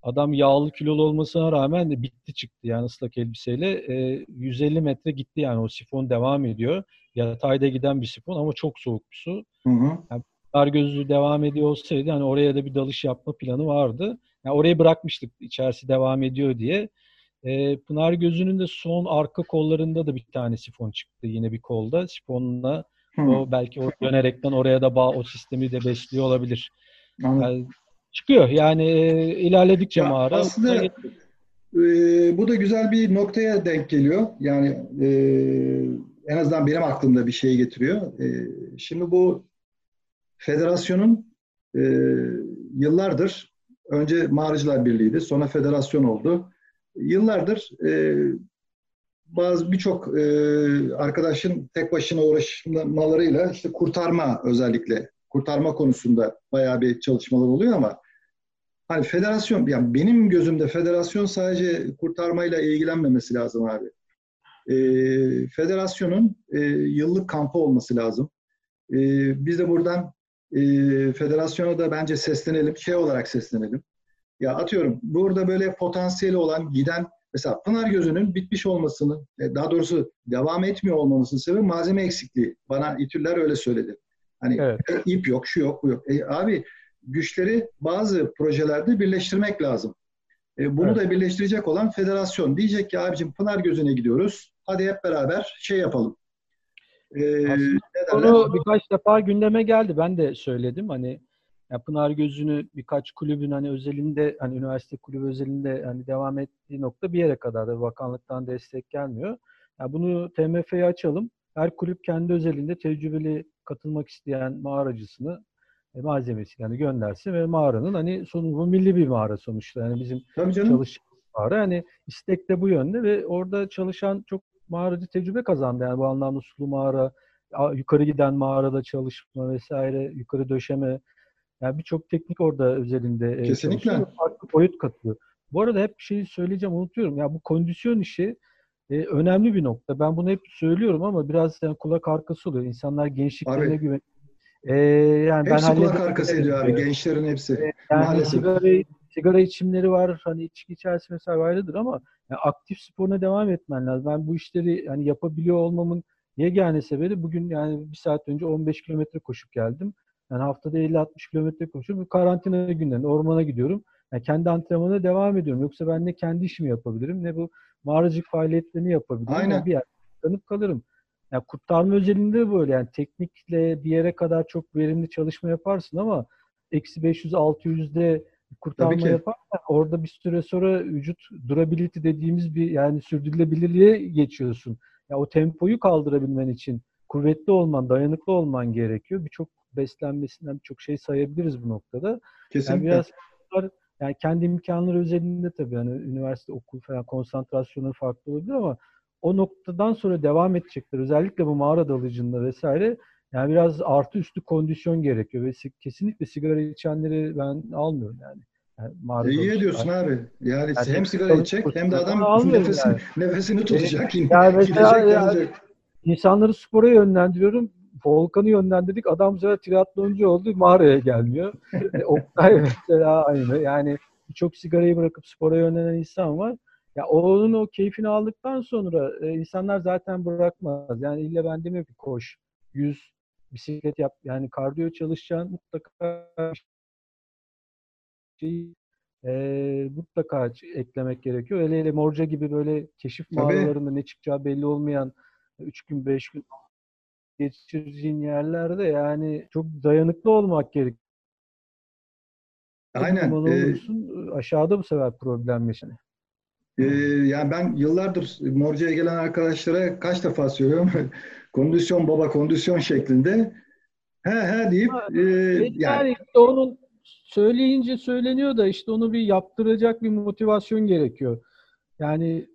Speaker 3: Adam yağlı kilolu olmasına rağmen de bitti çıktı yani ıslak elbiseyle. E, 150 metre gitti yani o sifon devam ediyor. Yatayda giden bir sifon ama çok soğuk bir su.
Speaker 2: Hı hı.
Speaker 3: Pınar Gözü devam ediyor olsaydı hani oraya da bir dalış yapma planı vardı. Yani orayı bırakmıştık içerisi devam ediyor diye. Ee, Pınar Gözü'nün de son arka kollarında da bir tane sifon çıktı yine bir kolda. Sifonla. O belki o dönerekten oraya da bağ o sistemi de besliyor olabilir.
Speaker 2: Anladım.
Speaker 3: Yani çıkıyor yani e, ilerledikçe
Speaker 2: Ya
Speaker 3: mağara.
Speaker 2: aslında- Ee, bu da güzel bir noktaya denk geliyor. Yani e, en azından benim aklımda bir şey getiriyor. E, şimdi bu federasyonun e, yıllardır önce Mağaracılar Birliği'ydi, sonra federasyon oldu. Yıllardır e, bazı birçok e, arkadaşın tek başına uğraşmalarıyla işte kurtarma özellikle kurtarma konusunda bayağı bir çalışmalar oluyor ama hani federasyon yani benim gözümde federasyon sadece kurtarmayla ilgilenmemesi lazım abi. E, federasyonun e, yıllık kampı olması lazım. E, biz de buradan e, federasyona da bence seslenelim, şey olarak seslenelim. Ya atıyorum burada böyle potansiyeli olan giden mesela Pınar Gözü'nün bitmiş olmasının e, daha doğrusu devam etmiyor olmamasının sebebi malzeme eksikliği. Bana İTÜ'ler öyle söyledi. Hani
Speaker 3: Evet.
Speaker 2: ip yok, şu yok, bu yok. E, abi güçleri bazı projelerde birleştirmek lazım. E, bunu
Speaker 3: Evet.
Speaker 2: da birleştirecek olan federasyon. Diyecek ki abicim Pınar Gözü'ne gidiyoruz. Hadi hep beraber şey yapalım. E,
Speaker 3: Aslında
Speaker 2: ne derler?
Speaker 3: Konu birkaç defa gündeme geldi. Ben de söyledim. Hani ya Pınar Gözü'nü birkaç kulübün hani özelinde hani üniversite kulübü özelinde hani devam ettiği nokta bir yere kadar da bakanlıktan destek gelmiyor. Ya bunu TMF'ye açalım. Her kulüp kendi özelinde tecrübeli katılmak isteyen mağaracısını e, malzemesi yani göndersin ve mağaranın hani sonu bu milli bir mağara sonuçta. Yani bizim çalışan mağara. Yani istek de bu yönde ve orada çalışan çok mağaracı tecrübe kazandı. Yani bu anlamda sulu mağara, yukarı giden mağarada çalışma vesaire, yukarı döşeme. Yani birçok teknik orada özelinde e,
Speaker 2: Kesinlikle.
Speaker 3: Farklı boyut katıyor. Bu arada hep bir şey söyleyeceğim unutuyorum. Ya bu kondisyon işi e, önemli bir nokta. Ben bunu hep söylüyorum ama biraz yani kulak arkası oluyor. İnsanlar gençliklerine güven. E, yani ben
Speaker 2: Hepsi kulak arkası ediyor abi. Gençlerin hepsi.
Speaker 3: Yani
Speaker 2: Maalesef.
Speaker 3: sigara, sigara içimleri var. Hani içki içerisi mesela ayrıdır ama yani aktif sporuna devam etmen lazım. Ben bu işleri hani yapabiliyor olmamın yegane sebebi bugün yani bir saat önce 15 kilometre koşup geldim. Yani haftada 50-60 kilometre koşuyorum. Karantina günlerinde ormana gidiyorum. Yani kendi antrenmanına devam ediyorum. Yoksa ben ne kendi işimi yapabilirim ne bu mağaracılık faaliyetlerini yapabilirim.
Speaker 2: Aynen.
Speaker 3: Yani bir yerde tıkanıp kalırım. Yani kurtarma özelinde de böyle yani teknikle bir yere kadar çok verimli çalışma yaparsın ama eksi 500-600'de kurtarma yaparsan orada bir süre sonra vücut durability dediğimiz bir yani sürdürülebilirliğe geçiyorsun. Ya o tempoyu kaldırabilmen için kuvvetli olman, dayanıklı olman gerekiyor. Birçok beslenmesinden birçok şey sayabiliriz bu noktada. Yani
Speaker 2: Kesinlikle.
Speaker 3: biraz bunlar- yani kendi imkanları özelinde tabii hani üniversite, okul falan konsantrasyonu farklı olabilir ama o noktadan sonra devam edecekler. Özellikle bu mağara dalıcında vesaire yani biraz artı üstü kondisyon gerekiyor ve si- kesinlikle sigara içenleri ben almıyorum yani. yani
Speaker 2: iyi ediyorsun abi. Yani
Speaker 3: Yani
Speaker 2: hem sigara içecek hem de adam nefesini,
Speaker 3: yani.
Speaker 2: nefesini tutacak.
Speaker 3: Yani mesela
Speaker 2: Gidecek,
Speaker 3: yani-. İnsanları spora yönlendiriyorum. Volkan'ı yönlendirdik. Adam sefer triatloncu oldu. Mağaraya gelmiyor. E, Oktay mesela aynı. Yani birçok sigarayı bırakıp spora yönlenen insan var. Ya onun o keyfini aldıktan sonra e, insanlar zaten bırakmaz. Yani illa ben demiyorum ki koş, yüz, bisiklet yap. Yani kardiyo çalışacaksın mutlaka şeyi e, mutlaka eklemek gerekiyor. Hele hele Morca gibi böyle keşif mağaralarında ne çıkacağı belli olmayan 3 gün 5 gün geçireceğin yerlerde yani çok dayanıklı olmak gerekiyor.
Speaker 2: Aynen. E,
Speaker 3: olursun, aşağıda bu sefer problem yaşanır.
Speaker 2: Ee, yani ben yıllardır Morca'ya gelen arkadaşlara kaç defa söylüyorum. kondisyon baba kondisyon şeklinde. He he deyip e,
Speaker 3: Yani,
Speaker 2: yani
Speaker 3: işte onun söyleyince söyleniyor da işte onu bir yaptıracak bir motivasyon gerekiyor. Yani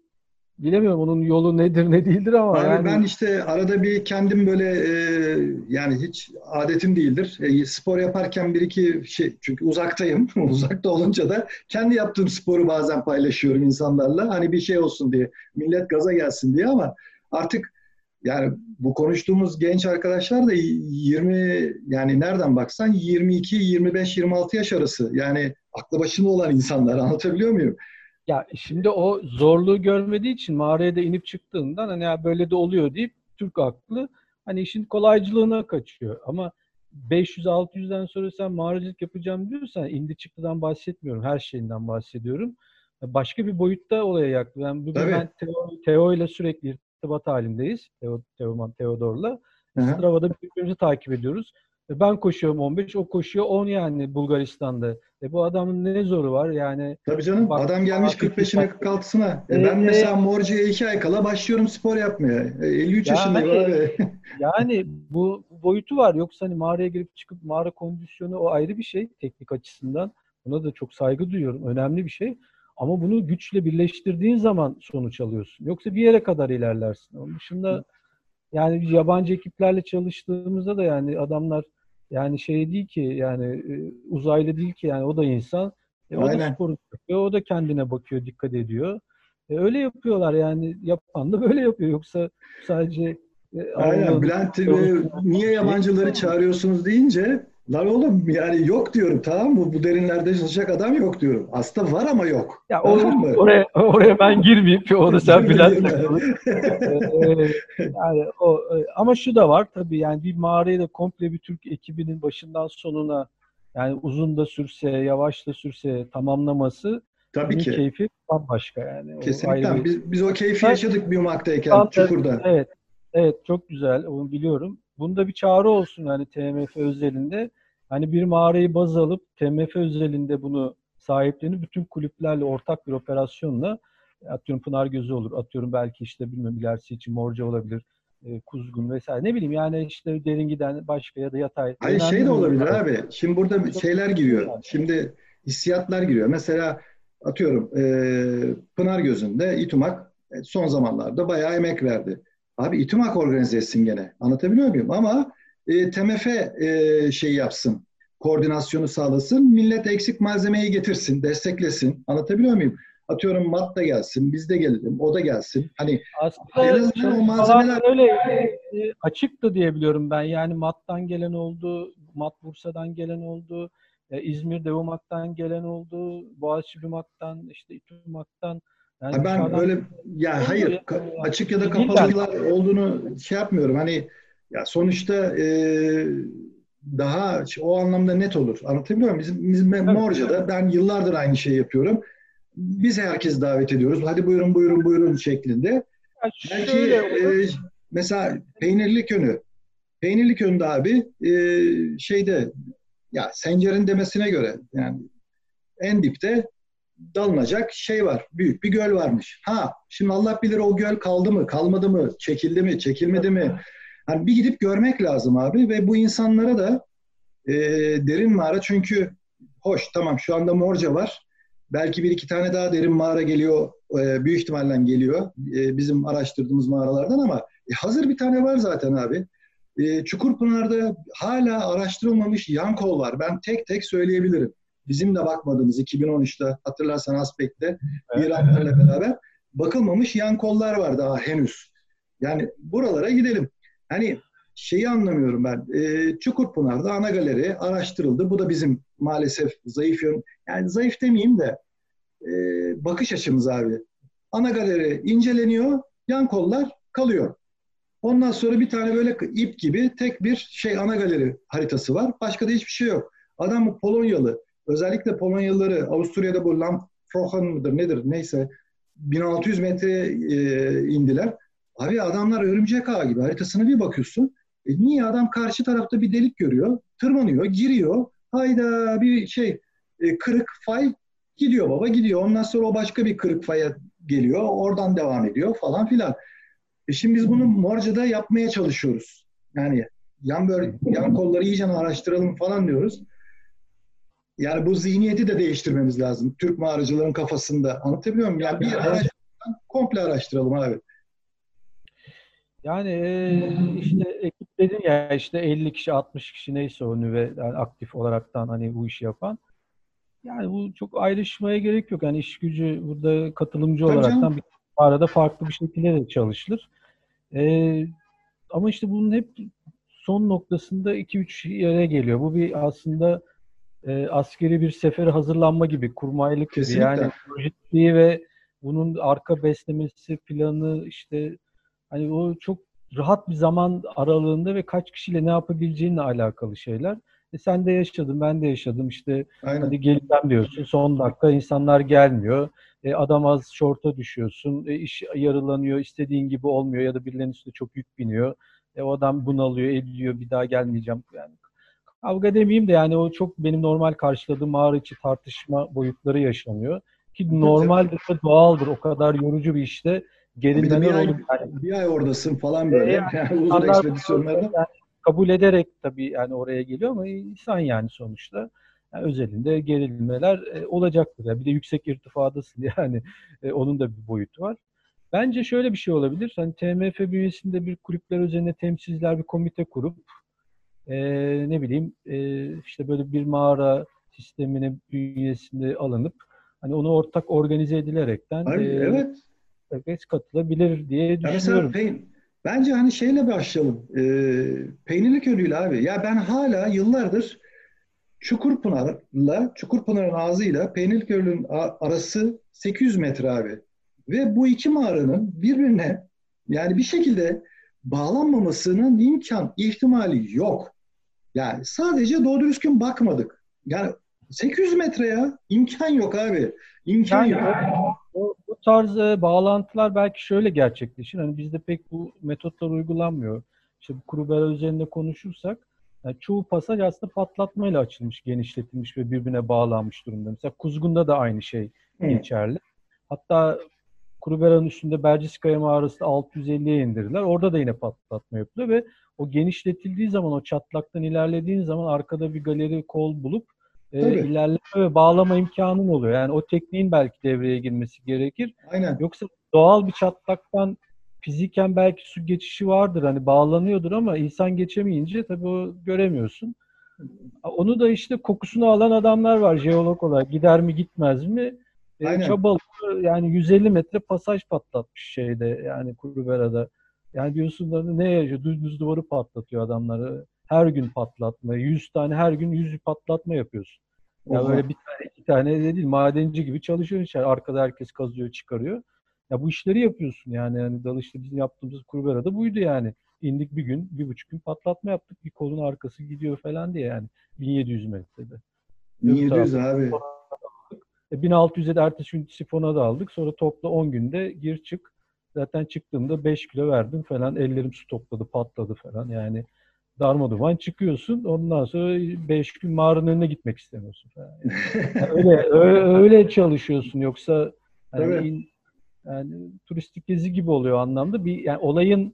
Speaker 3: bilemiyorum onun yolu nedir ne değildir ama
Speaker 2: abi
Speaker 3: yani
Speaker 2: ben işte arada bir kendim böyle e, yani hiç adetim değildir. E, spor yaparken bir iki şey çünkü uzaktayım. Uzakta olunca da kendi yaptığım sporu bazen paylaşıyorum insanlarla. Hani bir şey olsun diye. Millet gaza gelsin diye ama artık yani bu konuştuğumuz genç arkadaşlar da 20 yani nereden baksan 22, 25, 26 yaş arası. Yani aklı başında olan insanlar anlatabiliyor muyum?
Speaker 3: Ya şimdi o zorluğu görmediği için mağaraya da inip çıktığından hani ya böyle de oluyor deyip Türk aklı hani işin kolaycılığına kaçıyor. Ama 500-600'den sonra sen mağaracılık yapacağım diyorsan indi çıktıdan bahsetmiyorum. Her şeyinden bahsediyorum. Başka bir boyutta olaya yaktı. Ben bugün
Speaker 2: Tabii.
Speaker 3: ben Teo, Teo ile sürekli irtibat halindeyiz. Teo, Teoman, Teodor'la. Strava'da birbirimizi takip ediyoruz. E, Ben koşuyorum 15, o koşuyor 10 yani Bulgaristan'da. E bu adamın ne zoru var yani?
Speaker 2: Tabii canım
Speaker 3: Bak-
Speaker 2: adam gelmiş
Speaker 3: Bak-
Speaker 2: 45'ine 46'sına. E
Speaker 3: Ee,
Speaker 2: ben mesela Morcu'ya 2 ay kala başlıyorum spor yapmaya. E 53
Speaker 3: Yani-
Speaker 2: yaşındayım abi.
Speaker 3: Yani bu, boyutu var. Yoksa hani mağaraya girip çıkıp mağara kondisyonu o ayrı bir şey teknik açısından. Buna da çok saygı duyuyorum. Önemli bir şey. Ama bunu güçle birleştirdiğin zaman sonuç alıyorsun. Yoksa bir yere kadar ilerlersin. Onun dışında yani yabancı ekiplerle çalıştığımızda da yani adamlar yani şey değil ki yani e, uzaylı değil ki yani o da insan. E, o da
Speaker 2: Aynen.
Speaker 3: sporu yapıyor. O da kendine bakıyor, dikkat ediyor. E, öyle yapıyorlar yani yapan da böyle yapıyor. Yoksa sadece e,
Speaker 2: Aynen Bülent niye yabancıları çağırıyorsunuz deyince lan oğlum yani yok diyorum tamam mı? Bu derinlerde çalışacak adam yok diyorum. Aslında var ama yok.
Speaker 3: Ya
Speaker 2: Tamam
Speaker 3: o,
Speaker 2: mı?
Speaker 3: oraya oraya ben girmeyeyim. Onu sen konuş. Ee, yani o e, ama şu da var tabii yani bir mağarayı da komple bir Türk ekibinin başından sonuna yani uzun da sürse, yavaş da sürse tamamlaması
Speaker 2: Tabii ki.
Speaker 3: keyfi bambaşka yani. O
Speaker 2: Kesinlikle.
Speaker 3: bir-
Speaker 2: Biz, biz o keyfi yaşadık Biumak'tayken,
Speaker 3: Tam da-
Speaker 2: Çukur'da.
Speaker 3: Evet. Evet çok güzel. Onu biliyorum. Bunda bir çağrı olsun yani TMF özelinde. Hani bir mağarayı baz alıp TMF özelinde bunu sahiplenip bütün kulüplerle ortak bir operasyonla atıyorum Pınar Gözü olur. Atıyorum belki işte bilmem ilerisi için Morca olabilir. e, Kuzgun vesaire. Ne bileyim yani işte derin giden başka ya da yatay.
Speaker 2: Hayır şey de olabilir abi. Şimdi burada şeyler giriyor. Şimdi hissiyatlar giriyor. Mesela atıyorum e, Pınar Gözü'nde İTUMAK e, son zamanlarda bayağı emek verdi. Abi İTUMAK organize etsin gene. Anlatabiliyor muyum? Ama e, TMF e, şey yapsın. Koordinasyonu sağlasın. Millet eksik malzemeyi getirsin, desteklesin. Anlatabiliyor muyum? Atıyorum mat da gelsin, biz de gelelim, o da gelsin. Hani En
Speaker 3: Aslında
Speaker 2: azından o malzemeler-
Speaker 3: öyle e, açıktı diye biliyorum ben. Yani Mat'tan gelen oldu, Mat Bursa'dan gelen oldu, e, İzmir Devumak'tan gelen oldu, Boğaziçi Bimak'tan, işte İTÜMAK'tan. Yani
Speaker 2: Ha, Ben
Speaker 3: dışarıdan-
Speaker 2: öyle ya hayır ka- açık ya da kapalılar olduğunu şey yapmıyorum. Hani ya sonuçta e, daha o anlamda net olur. Anlatabiliyor muyum? Bizim, bizim ben Morca'da ben yıllardır aynı şeyi yapıyorum. Biz herkes davet ediyoruz. Hadi buyurun buyurun buyurun şeklinde.
Speaker 3: Yani
Speaker 2: Belki e, mesela peynirli könü. Peynirli könde abi e, şeyde ya Sencer'in demesine göre yani en dipte dalınacak şey var. Büyük bir göl varmış. Ha şimdi Allah bilir o göl kaldı mı, kalmadı mı, çekildi mi, çekilmedi mi? Hani bir gidip görmek lazım abi ve bu insanlara da e, derin mağara çünkü hoş tamam şu anda Morca var. Belki bir iki tane daha derin mağara geliyor. e, büyük ihtimalle geliyor. e, bizim araştırdığımız mağaralardan ama e, hazır bir tane var zaten abi. E, Çukurpınar'da hala araştırılmamış yan kol var. Ben tek tek söyleyebilirim. Bizim de bakmadığımız 2013'te hatırlarsan Aspek'te İranlarla beraber bakılmamış yan kollar var daha henüz. Yani buralara gidelim. Hani şeyi anlamıyorum ben. E, Çukurpınar'da ana galeri araştırıldı. Bu da bizim maalesef zayıf yön. Yani zayıf demeyeyim de e, bakış açımız abi. Ana galeri inceleniyor, yan kollar kalıyor. Ondan sonra bir tane böyle ip gibi tek bir şey ana galeri haritası var. Başka da hiçbir şey yok. Adam Polonyalı. Özellikle Polonyalıları Avusturya'da bu Lamfrochen mıdır nedir neyse 1600 metre e, indiler. Abi adamlar örümcek ağı gibi haritasına bir bakıyorsun. E niye adam karşı tarafta bir delik görüyor, tırmanıyor, giriyor. Hayda bir şey e, kırık fay gidiyor baba gidiyor. Ondan sonra o başka bir kırık faya geliyor. Oradan devam ediyor falan filan. E şimdi biz bunu Morca'da yapmaya çalışıyoruz. Yani yan böyle yan kolları iyice araştıralım falan diyoruz. Yani bu zihniyeti de değiştirmemiz lazım. Türk mağaracıların kafasında. Anlatabiliyor muyum? Yani bir araştıralım, komple araştıralım abi.
Speaker 3: Yani e, işte ekip dedin ya işte 50 kişi 60 kişi neyse o nüve yani aktif olaraktan hani bu işi yapan. Yani bu çok ayrışmaya gerek yok. Yani iş gücü burada katılımcı
Speaker 2: Tabii
Speaker 3: olaraktan
Speaker 2: canım.
Speaker 3: bir arada farklı bir şekilde de çalışılır. E, ama işte bunun hep son noktasında 2-3 yere geliyor. Bu bir aslında e, askeri bir sefere hazırlanma gibi, kurmaylık gibi. Yani projektliği ve bunun arka beslemesi, planı işte hani o çok rahat bir zaman aralığında ve kaç kişiyle ne yapabileceğinle alakalı şeyler. E sen de yaşadın, ben de yaşadım. İşte
Speaker 2: Aynen.
Speaker 3: hadi geleceğim diyorsun. Son dakika insanlar gelmiyor. E, adam az şorta düşüyorsun. E, iş yarılanıyor. istediğin gibi olmuyor ya da birilerinin üstüne çok yük biniyor. E, o adam bunalıyor, ediyor. Bir daha gelmeyeceğim. Yani kavga demeyeyim de yani o çok benim normal karşıladığım mağara içi tartışma boyutları yaşanıyor. Ki normaldir ve doğaldır. O kadar yorucu bir işte
Speaker 2: Bir de bir
Speaker 3: gerilmeler
Speaker 2: ay.
Speaker 3: Yani
Speaker 2: bir ay oradasın falan böyle.
Speaker 3: Yani
Speaker 2: Yani uzun ekspedisyonlarda.
Speaker 3: yani kabul ederek tabii yani oraya geliyor ama insan yani sonuçta. Yani özelinde gerilmeler e, olacaktır. Yani bir de yüksek irtifadasın yani E, onun da bir boyutu var. Bence şöyle bir şey olabilir. Hani TMF bünyesinde bir kulüpler üzerine temsilciler bir komite kurup e, ne bileyim e, işte böyle bir mağara sisteminin bünyesinde alınıp hani onu ortak organize edilerekten
Speaker 2: Abi,
Speaker 3: e,
Speaker 2: evet.
Speaker 3: herkes katılabilir diye
Speaker 2: Ya mesela
Speaker 3: düşünüyorum.
Speaker 2: peyn- bence hani şeyle başlayalım. Ee, peynirli köylüyle abi. Ya ben hala yıllardır Çukurpınar'la Çukurpınar'ın ağzıyla a- arası 800 metre abi. Ve bu iki mağaranın birbirine yani bir şekilde bağlanmamasının imkan, ihtimali yok. Yani sadece doğru düzgün bakmadık. Yani 800 metre ya imkan yok abi. İmkan
Speaker 3: Yani
Speaker 2: yok.
Speaker 3: o, bu tarz e, bağlantılar belki şöyle gerçekleşir. Hani bizde pek bu metotlar uygulanmıyor. İşte bu Krubera üzerinde konuşursak yani çoğu pasaj aslında patlatmayla açılmış, genişletilmiş ve birbirine bağlanmış durumda. Mesela Kuzgun'da da aynı şey
Speaker 2: Hı.
Speaker 3: geçerli. Hatta Krubera'nın üstünde Berciskaya mağarası 650'ye indirdiler. Orada da yine patlatma yapılıyor ve o genişletildiği zaman, o çatlaktan ilerlediğin zaman arkada bir galeri kol bulup e,
Speaker 2: Tabii.
Speaker 3: ilerleme ve bağlama imkanın oluyor. Yani o tekniğin belki devreye girmesi gerekir.
Speaker 2: Aynen.
Speaker 3: Yoksa doğal bir çatlaktan fiziken belki su geçişi vardır. Hani bağlanıyordur ama insan geçemeyince tabii o göremiyorsun. Onu da işte kokusunu alan adamlar var jeolog olarak. Gider mi gitmez mi? E,
Speaker 2: Aynen.
Speaker 3: çabalıyor. Yani 150 metre pasaj patlatmış şeyde yani Kurubera'da. Yani diyorsun da ne yaşıyor? Düz duvarı patlatıyor adamları. Her gün patlatma. 100 tane her gün 100 patlatma yapıyorsun. Ya böyle bir tane iki tane de değil madenci gibi çalışıyorsun içeri. Arkada herkes kazıyor çıkarıyor. Ya bu işleri yapıyorsun yani. yani dalışta bizim yaptığımız Kurbera'da buydu yani. İndik bir gün, bir buçuk gün patlatma yaptık. Bir kolun arkası gidiyor falan diye yani. 1700 metrede.
Speaker 2: 1700 abi.
Speaker 3: E, 1600'e de ertesi gün sifona da aldık. Sonra topla 10 günde gir çık. Zaten çıktığımda 5 kilo verdim falan. Ellerim su topladı, patladı falan. Yani darmaduman çıkıyorsun. Ondan sonra 5 gün mağaranın önüne gitmek istemiyorsun falan. Yani. Öyle, öyle öyle çalışıyorsun yoksa yani, in- yani turistik gezi gibi oluyor anlamda. Bir yani olayın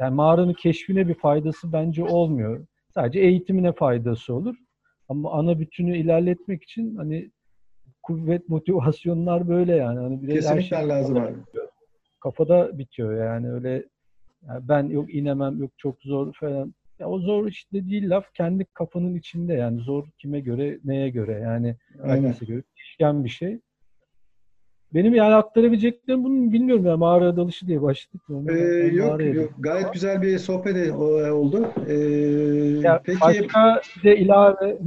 Speaker 3: yani mağaranın keşfine bir faydası bence olmuyor. Sadece eğitimine faydası olur. Ama ana bütünü ilerletmek için hani kuvvet motivasyonlar böyle yani. Hani bir her
Speaker 2: Kesinlikle
Speaker 3: şey
Speaker 2: lazım abi.
Speaker 3: Kafada bitiyor yani öyle yani ben yok inemem yok çok zor falan. Ya o zor işte değil laf kendi kafanın içinde yani zor kime göre neye göre yani herkese göre değişken bir şey. Benim yani aktarabileceklerim bunu bilmiyorum ya mağara dalışı diye başladık.
Speaker 2: Ee, yok, yok. Gayet güzel bir sohbet e- oldu. Ee,
Speaker 3: Ya
Speaker 2: peki
Speaker 3: başka de ilave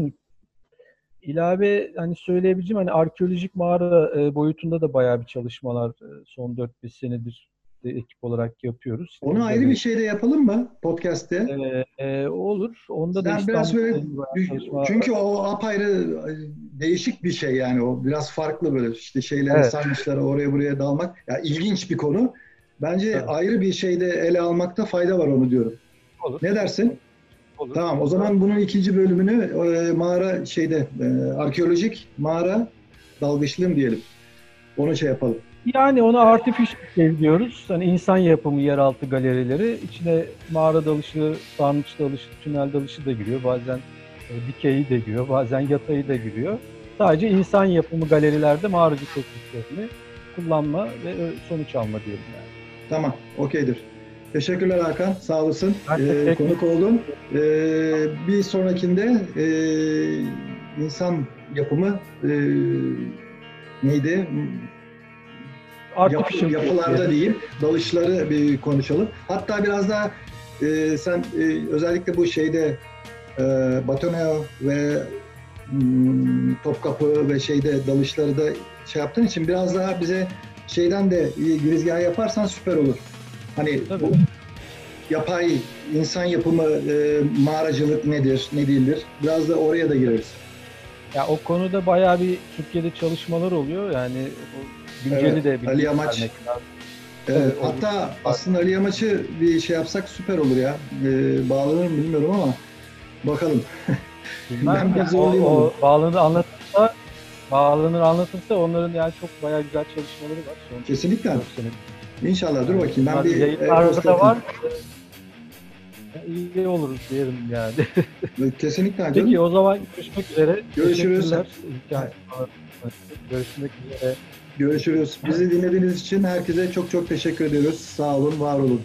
Speaker 3: ilave hani söyleyebileceğim hani arkeolojik mağara e, boyutunda da bayağı bir çalışmalar e, son 4-5 senedir de ekip olarak yapıyoruz.
Speaker 2: onu
Speaker 3: Biz de
Speaker 2: ayrı bir
Speaker 3: böyle-
Speaker 2: şey de yapalım mı podcast'te?
Speaker 3: E, e, olur. Onda da
Speaker 2: Yani biraz böyle çünkü o apayrı e, değişik bir şey yani o biraz farklı böyle işte şeyleri
Speaker 3: Evet.
Speaker 2: sarmışlara oraya buraya dalmak. Ya ilginç bir konu. Bence
Speaker 3: Evet.
Speaker 2: ayrı bir şeyde ele almakta fayda var onu diyorum.
Speaker 3: olur.
Speaker 2: Ne dersin?
Speaker 3: Olur.
Speaker 2: Tamam o zaman bunun ikinci bölümünü e, mağara şeyde e, arkeolojik mağara dalgıçlığım diyelim. Onu şey yapalım.
Speaker 3: Yani ona artificial cave diyoruz. Hani insan yapımı yeraltı galerileri. İçine mağara dalışı, sarnıç dalışı, tünel dalışı da giriyor. Bazen e, dikeyi de giriyor, bazen yatayı da giriyor. Sadece insan yapımı galerilerde mağaracı tekniklerini kullanma ve e, sonuç alma diyelim yani.
Speaker 2: Tamam, okeydir. Teşekkürler Hakan, sağ olasın. Ee, konuk oldun. Ee, bir sonrakinde e, insan yapımı e, neydi?
Speaker 3: Artificial cave
Speaker 2: yapılarda diyeyim, dalışları bir konuşalım. Hatta biraz daha e, sen e, özellikle bu şeyde e, Batoneo ve hmm, Topkapı ve şeyde dalışları da şey yaptığın için biraz daha bize şeyden de girizgah yaparsan süper olur. Hani
Speaker 3: Tabii.
Speaker 2: bu yapay insan yapımı e, mağaracılık nedir, ne değildir? Biraz da oraya da gireriz.
Speaker 3: Ya o konuda bayağı bir Türkiye'de çalışmalar oluyor. Yani günceli
Speaker 2: evet,
Speaker 3: de bir
Speaker 2: Ali Yamaç. Evet, hatta aslında Ali Yamaç'ı bir şey yapsak süper olur ya. Ee, bağlanır mı bilmiyorum ama bakalım.
Speaker 3: Bilmem
Speaker 5: ben
Speaker 3: ya, o, o bağlanır anlatırsa bağlanır anlatırsa onların yani çok bayağı güzel çalışmaları var. Son
Speaker 5: Kesinlikle. İnşallah dur bakayım ben bir e,
Speaker 3: da var. İyi olur diyelim yani.
Speaker 5: Kesinlikle. Canım.
Speaker 3: Peki o zaman görüşmek üzere.
Speaker 5: Görüşürüz.
Speaker 3: Görüşmek üzere.
Speaker 5: Görüşürüz. Bizi dinlediğiniz için herkese çok çok teşekkür ediyoruz. Sağ olun, var olun.